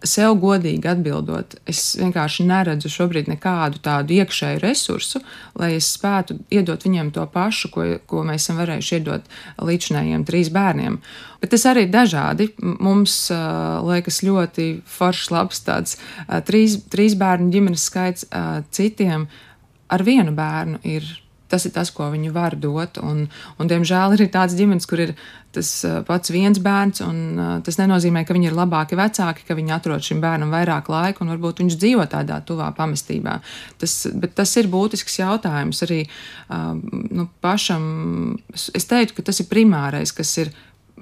sev godīgi atbildot, es vienkārši neredzu šobrīd nekādu tādu iekšēju resursu, lai es spētu iedot viņiem to pašu, ko, ko mēs esam varējuši iedot līdzinājiem trīs bērniem. Bet tas arī ir dažādi. Mums uh, liekas ļoti foršs, labs tāds uh, trīs, trīs bērnu ģimenes skaits, uh, citiem ar vienu bērnu ir tas ir tas, ko viņi var dot. Un, un diemžēl ir tāds ģimenes, kur ir tas uh, pats viens bērns, un uh, tas nenozīmē, ka viņi ir labāki vecāki, ka viņi atrod šim bērnam vairāk laika, un varbūt viņš dzīvo tādā tuvā pamestībā. Tas, bet tas ir būtisks jautājums arī uh, nu, pašam. Es teiktu, ka tas ir primārais, kas ir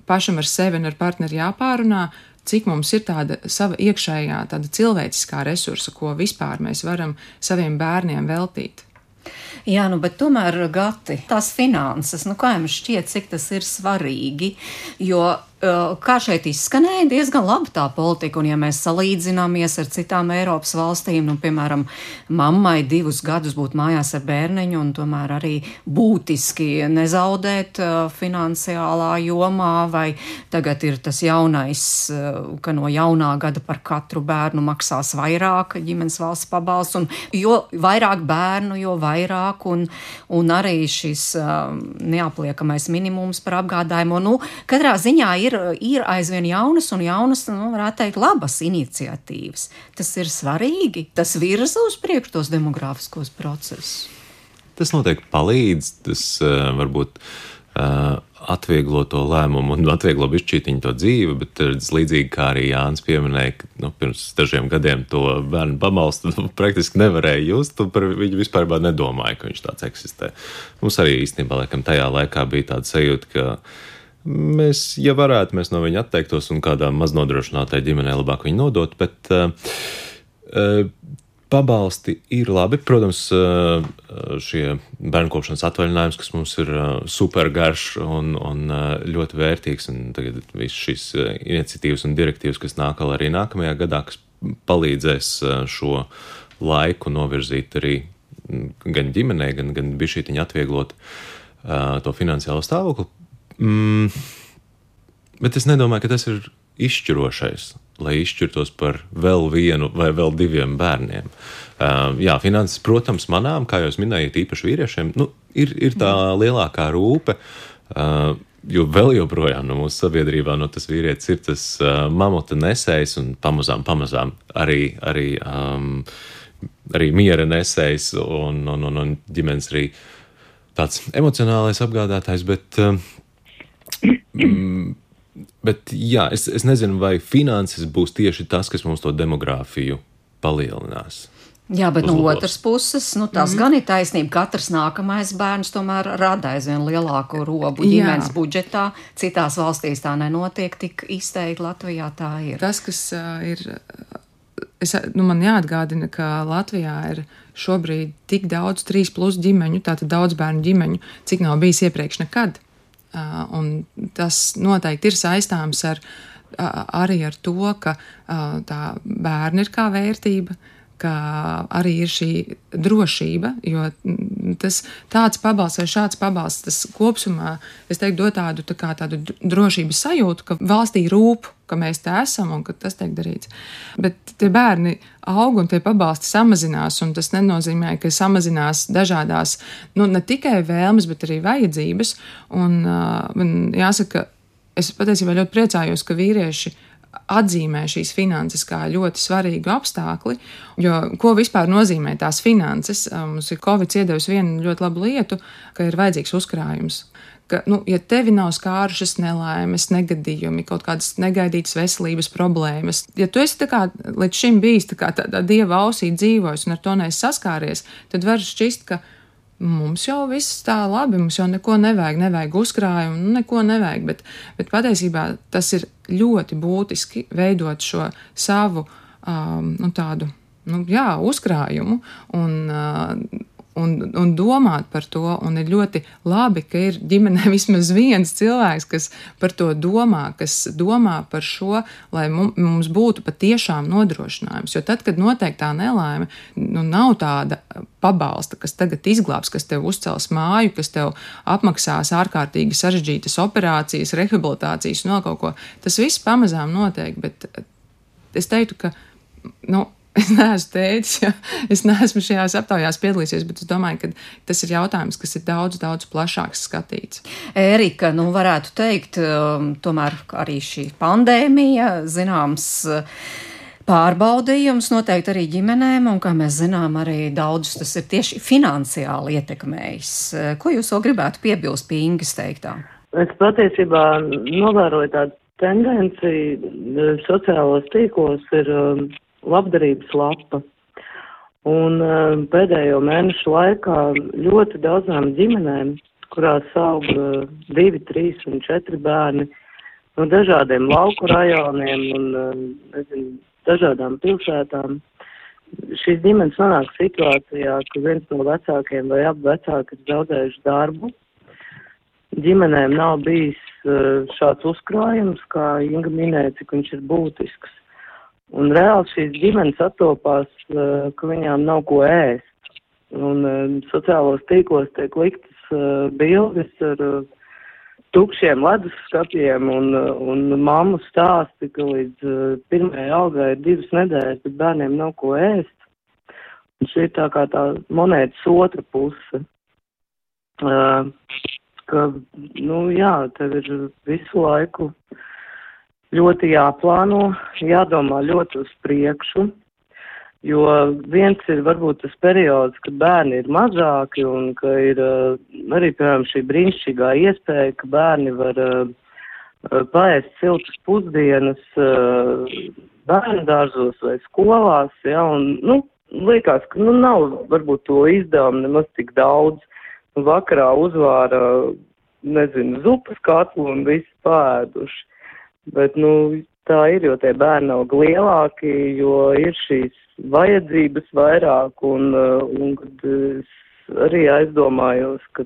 pašam ar sevi un ar partneri jāpārunā cik mums ir tāda sava iekšējā, tāda cilvēciskā resursa, ko vispār mēs varam saviem bērniem veltīt. Jā, nu, bet tomēr, Gati, tās finanses, nu, kā jums šķiet, cik tas ir svarīgi? Jo kā šeit izskanēja, diezgan labi tā politika, un ja mēs salīdzināmies ar citām Eiropas valstīm, nu, piemēram, mammai divus gadus būt mājās ar bērniņu, un tomēr arī būtiski nezaudēt finansiālā jomā, vai tagad ir tas jaunais, ka no jaunā gada par katru bērnu maksās vairāk ģimenes valsts pabalsts, un jo vairāk bērnu, jo vairāk, un, un arī šis neapliekamais minimums par apgādājumu. Nu, katrā ziņā ir, ir aizvien jaunas un jaunas, nu, varētu teikt, labas iniciatīvas. Tas ir svarīgi, tas virza uz priekšu tos demogrāfiskos procesus. Tas noteikti palīdz, tas uh, varbūt uh, atvieglo to lēmumu un atvieglo bišķītiņu to dzīvi, bet līdzīgi kā arī Jānis pieminēja, ka nu, pirms dažiem gadiem to bērnu pabalstu nu, praktiski nevarēja just, un par viņu vispār nedomāja, ka viņš tāds eksistē. Mums arī īstenībā, laikam, tajā laikā bija tāda sajūta, ka mēs, ja varētu, mēs no viņa atteiktos un kādām maznodrošinātai ģimenei labāk viņu nodot, bet uh, uh, pabalsti ir labi. Protams, eh, šie bērnkopšanas atvaļinājums, kas mums ir eh, supergarš un, un ļoti vērtīgs, un tagad viss šīs iniciatīvas un direktīvas, kas nāk arī nākamajā gadā, kas palīdzēs šo laiku novirzīt arī mm, gan ģimenei, gan, gan bišķītiņu atvieglot to finansiālo stāvokli. Mm, bet es nedomāju, ka tas ir izšķirošais lai izšķirtos par vēl vienu vai vēl diviem bērniem. Uh, jā, finanses, protams, manām, kā jūs minējāt, īpaši vīriešiem, nu, ir, ir tā lielākā rūpe. Uh, jo vēl joprojām no mūsu sabiedrībā no tas vīrietis ir tas uh, mamuta nesējs un pamazām, pamazām arī, arī, um, arī miera nesējs un, un, un, un ģimenes arī tāds emocionālais apgādātājs, bet um, Bet jā, es, es nezinu, vai finanses būs tieši tas, kas mums to demogrāfiju palielinās. Jā, bet no otras puses, nu, tas mm. gan ir taisnība. Katrs nākamais bērns tomēr rada aizvien lielāku robu ģimenes budžetā. Citās valstīs tā nenotiek tik izteikti, Latvijā tā ir. Tas, kas uh, ir, es, nu, man jāatgādina, ka Latvijā ir šobrīd tik daudz trīs plus ģimeņu, tātad daudz bērnu ģimeņu, cik nav bijis iepriekš nekad. Un tas noteikti ir saistāms ar, arī ar to, ka tā bērni ir kā vērtība, ka arī ir šī drošība, jo tas tāds pabalsts vai šāds pabalsts, tas kopumā, es teiktu, dod tādu, tā kā, tādu drošības sajūtu, ka valstī rūp, ka mēs te esam un ka tas tiek darīts. Bet tie bērni aug un tie pabalsti samazinās, un tas nenozīmē, ka samazinās dažādās, nu, ne tikai vēlmes, bet arī vajadzības. Un uh, man jāsaka, es patiesībā ļoti priecājos, ka vīrieši atzīmē šīs finanses kā ļoti svarīgu apstākļu, jo ko vispār nozīmē tās finanses? Mums ir Covid iedevis vienu ļoti labu lietu, ka ir vajadzīgs uzkrājums. Ka, nu, ja tevi nav skārušas nelaimes, negadījumi, kaut kādas negaidītas veselības problēmas, ja tu esi kā, līdz šim bijis tā kā tādā dieva ausī dzīvojis un ar to neesi saskāries, tad var šķist, ka mums jau viss tā labi, mums jau neko nevajag, nevajag uzkrājumu, nu, neko nevajag. Bet, bet patiesībā tas ir ļoti būtiski veidot šo savu um, nu, tādu nu, jā, uzkrājumu. Un, uh, un, un domāt par to. Un ir ļoti labi, ka ir ģimenē vismaz viens cilvēks, kas par to domā, kas domā par šo, lai mums būtu patiešām nodrošinājums. Jo tad, kad notiek tā nelaime, nu, nav tāda pabalsta, kas tagad izglābs, kas tev uzcels māju, kas tev apmaksās ārkārtīgi sarežģītas operācijas, rehabilitācijas un vēl kaut ko. Tas viss pamazām notiek, bet es teiktu, ka nu, Es neesmu teicis, ja es neesmu šajās aptaujās piedalījies, bet es domāju, ka tas ir jautājums, kas ir daudz, daudz plašāks skatīts. Erika, nu varētu teikt, um, tomēr arī šī pandēmija, zināms, pārbaudījums noteikti arī ģimenēm, un, kā mēs zinām, arī daudzus tas ir tieši finansiāli ietekmējis. Ko jūs vēl gribētu piebilst pie Ingas teiktā? Es patiesībā novēroju tādu tendenci sociālos tīklos ir um, labdarības lapa. Un uh, pēdējo mēnešu laikā ļoti daudzām ģimenēm, kurās aug uh, divi, trīs un četri bērni no dažādiem lauku rajoniem un uh, nezinu, dažādām pilsētām, šīs ģimenes nonāk situācijā, ka viens no vecākiem vai abi vecāki ir zaudējuši darbu. Ģimenēm nav bijis šāds uzkrājums, kā Inga minēja, cik viņš ir būtisks. Un reāli šīs ģimenes attopās, ka viņām nav ko ēst. Un sociālos tīklos tiek liktas bildes ar tukšiem leduskapiem un, un mammu stāsti, ka līdz pirmajai algai ir divas nedēļas, bet bērniem nav ko ēst. Un šī ir tā kā tā monētas otra puse. Uh, ka, nu jā, tev ir visu laiku ļoti jāplāno, jādomā ļoti uz priekšu, jo viens ir varbūt tas periods, kad bērni ir mazāki un ka ir uh, arī, piemēram, šī brīnišķīgā iespēja, ka bērni var uh, paēst siltas pusdienas bērnu dārzos vai skolās, ja, un, nu, liekas, ka, nu, nav varbūt to izdevumu nemaz tik daudz. Vakarā uzvāra nezinu, zupas katlu un visi pēduši. Bet, nu, tā ir, jo tie bērni nav lielāki, jo ir šīs vajadzības vairāk, un, uh, un kad es arī aizdomājos, ka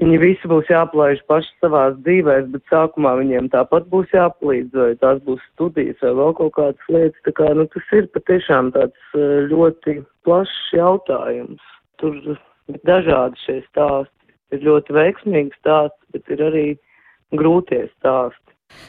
viņi visi būs jāplaiž paši savās dzīvēs, bet sākumā viņiem tāpat būs jāpalīdz, vai tās būs studijas vai vēl kaut kādas lietas. Tā kā, nu, tas ir patiešām tāds uh, ļoti plašs jautājums. Tur ir dažādi šie stāsti ir ļoti veiksmīgi stāsti, bet ir arī grūtie stāsti.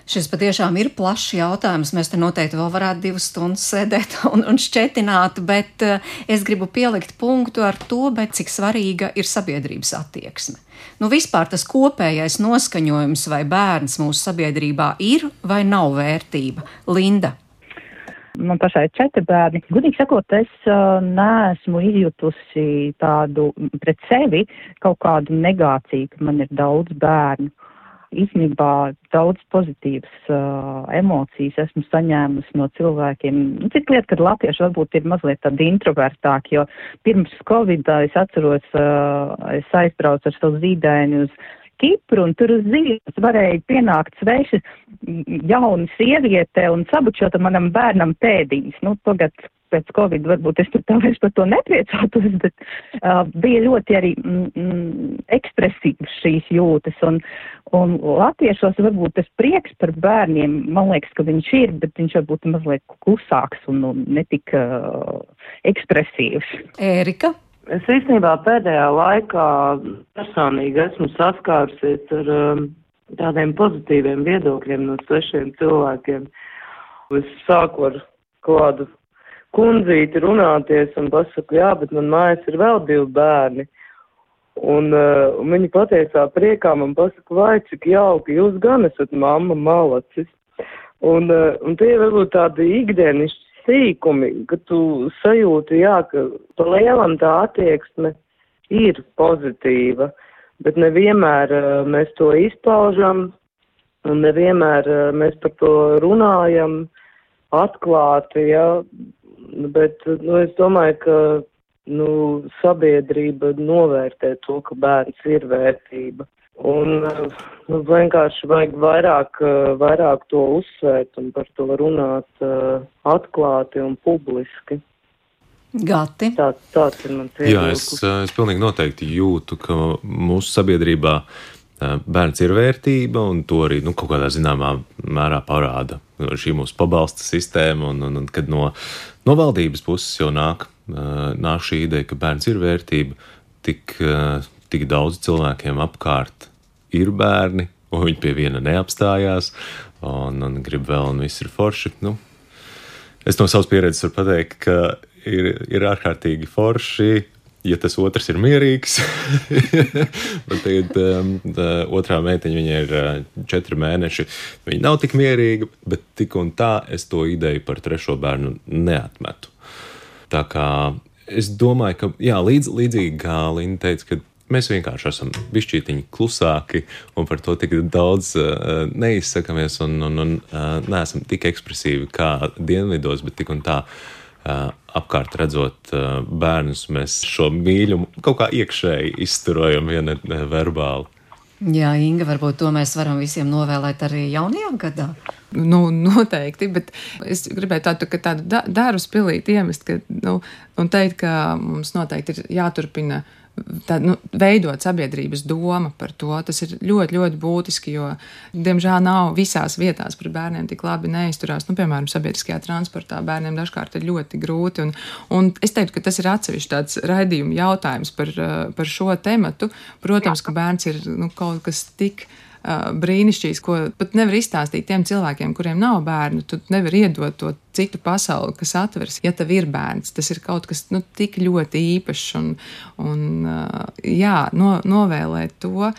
Šis patiešām ir plašs jautājums. Mēs te noteikti vēl varētu divas stundas sēdēt un, un šķetināt, bet uh, es gribu pielikt punktu ar to, cik svarīga ir sabiedrības attieksme. Nu, vispār tas kopējais noskaņojums vai bērns mūsu sabiedrībā ir vai nav vērtība. Linda man pašai ir četri bērni. Gudīgi sakot, es uh, neesmu izjutusi tādu pret sevi kaut kādu negāciju, ka man ir daudz bērnu. Īsnībā daudz pozitīvas uh, emocijas esmu saņēmusi no cilvēkiem. Nu, cik lieta, ka latvieši varbūt ir mazliet tādi introvertāki, jo pirms Covid es atceros, uh, es aizbraucu ar savu zīdaini uz Kipru, un tur uz zīmes varēja pienākt sveši jauna sieviete un sabučot manam bērnam pēdiņas. Nu, tagad pēc Covid varbūt es tur tā vairs par to nepriecātos, bet uh, bija ļoti arī mm, ekspresīvas šīs jūtas. Un, un latviešos varbūt tas prieks par bērniem, man liekas, ka viņš ir, bet viņš varbūt mazliet klusāks un, un netik uh, ekspresīvs. Ērika? Es īstenībā pēdējā laikā personīgi esmu saskārusies ar um, tādiem pozitīviem viedokļiem no svešiem cilvēkiem. Es sāku ar kādu kundzīti runāties un pasaku, jā, bet man mājās ir vēl divi bērni. Un, uh, un viņi patiesā priekā man pasaka, vai cik jauki, jūs gan esat mamma malacis. Un, uh, un tie varbūt tādi ikdienišķi sīkumi, ka tu sajūti, jā, ka pa lielam tā attieksme ir pozitīva, bet nevienmēr uh, mēs to izpaužam un nevienmēr uh, mēs par to runājam atklāti, jā, bet, nu, es domāju, ka, nu, sabiedrība novērtē to, ka bērns ir vērtība. Un nu, vienkārši vajag vairāk, vairāk to uzsvērt un par to runāt uh, atklāti un publiski. Gati. Tā, tāds ir mans viedoklis. Jā, es, es pilnīgi noteikti jūtu, ka mūsu sabiedrībā bērns ir vērtība, un to arī nu, kaut kādā zināmā mērā parāda šī mūsu pabalsta sistēma. Un, un, un kad no, no valdības puses jau nāk, nāk šī ideja, ka bērns ir vērtība, tik, tik daudz cilvēkiem apkārt ir bērni, un viņi pie viena neapstājās, un, un grib vēl, un viss ir forši. Nu, es no savas pieredzes varu pateikt, ka ir, ir ārkārtīgi forši. Ja tas otrs ir mierīgs, tad um, otrā meitiņa, viņai ir uh, četri mēneši. Viņa nav tik mierīga, bet tik un tā es to ideju par trešo bērnu neatmetu. Tā kā es domāju, ka jā, līdz, līdzīgi kā Linda teica, ka Mēs vienkārši esam bišķītiņi klusāki un par to tik daudz uh, neizsakamies un, un, un uh, neesam tik ekspresīvi kā dienvidos, bet tik un tā. Uh, apkārt redzot bērnus, mēs šo mīlumu kaut kā iekšēji izturojam, ja ne, ne verbāli. Jā, Inga, varbūt to mēs varam visiem novēlēt arī jaunajā gadā. Nu, noteikti, bet es gribēju tādu, tādu da, dārzu pilīti iemest, ka, nu, un teikt, ka mums noteikti ir jāturpina uh, tā, nu, veidot sabiedrības doma par to. Tas ir ļoti, ļoti būtiski, jo, diemžēl, nav visās vietās par bērniem tik labi neizturās. Nu, piemēram, sabiedriskajā transportā bērniem dažkārt ir ļoti grūti. Un, un es teiktu, ka tas ir atsevišķs tāds raidījuma jautājums par, par šo tematu. Protams, ka bērns ir nu, kaut kas tik brīnišķīgs, ko pat nevar izstāstīt tiem cilvēkiem, kuriem nav bērnu. Tu nevar iedot to citu pasauli, kas atveras, ja tev ir bērns. Tas ir kaut kas nu, tik ļoti īpašs un, un jā, no, novēlēt to.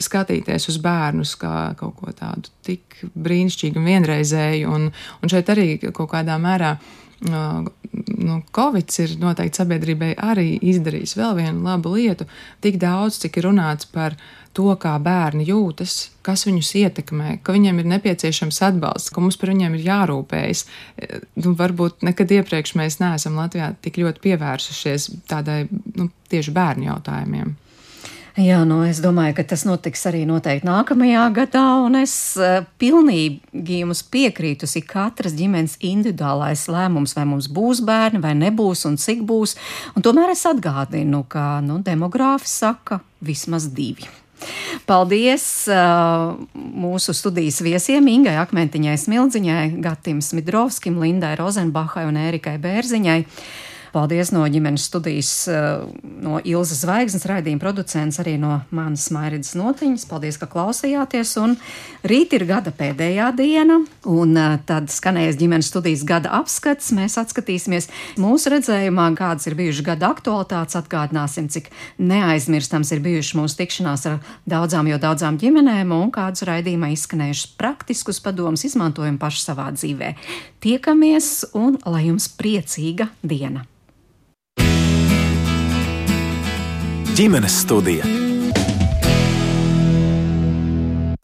Skatīties uz bērnus kā kaut ko tādu tik brīnišķīgu un vienreizēju, un, un šeit arī kaut kādā mērā nu, Covid ir noteikti sabiedrībai arī izdarījis vēl vienu labu lietu. Tik daudz, cik ir runāts par to, kā bērni jūtas, kas viņus ietekmē, ka viņiem ir nepieciešams atbalsts, ka mums par viņiem ir jārūpējas. E, nu, varbūt nekad iepriekš mēs neesam Latvijā tik ļoti pievērsušies tādai nu, tieši bērnu jautājumiem. Jā, nu es domāju, ka tas notiks arī noteikti nākamajā gadā, un es uh, pilnīgi jums piekrītu, ir katras ģimenes individuālais lēmums, vai mums būs bērni, vai nebūs, un cik būs. Un tomēr es atgādinu, ka nu, demogrāfi saka vismaz divi. Paldies uh, mūsu studijas viesiem Ingai Akmentiņai Smildziņai, Gatim Smidrovskim, Lindai Rozenbahai un Ērikai Bērziņai. Paldies no ģimenes studijas, eh, no Ilzas Zvaigznes raidījuma producents, arī no manas Mairidas notiņas. Paldies, ka klausījāties. Un rīt ir gada pēdējā diena, un eh, tad skanēs ģimenes studijas gada apskats. Mēs atskatīsimies mūsu redzējumā, kādas ir bijušas gada aktualitātes, atgādināsim, cik neaizmirstams ir bijušas mūsu tikšanās ar daudzām, jo daudzām ģimenēm, un kādus raidījumā izskanējušus praktiskus padomus izmantojam paši savā dzīvē. Tiekamies un lai jums priecīga diena! Ģimenes studija.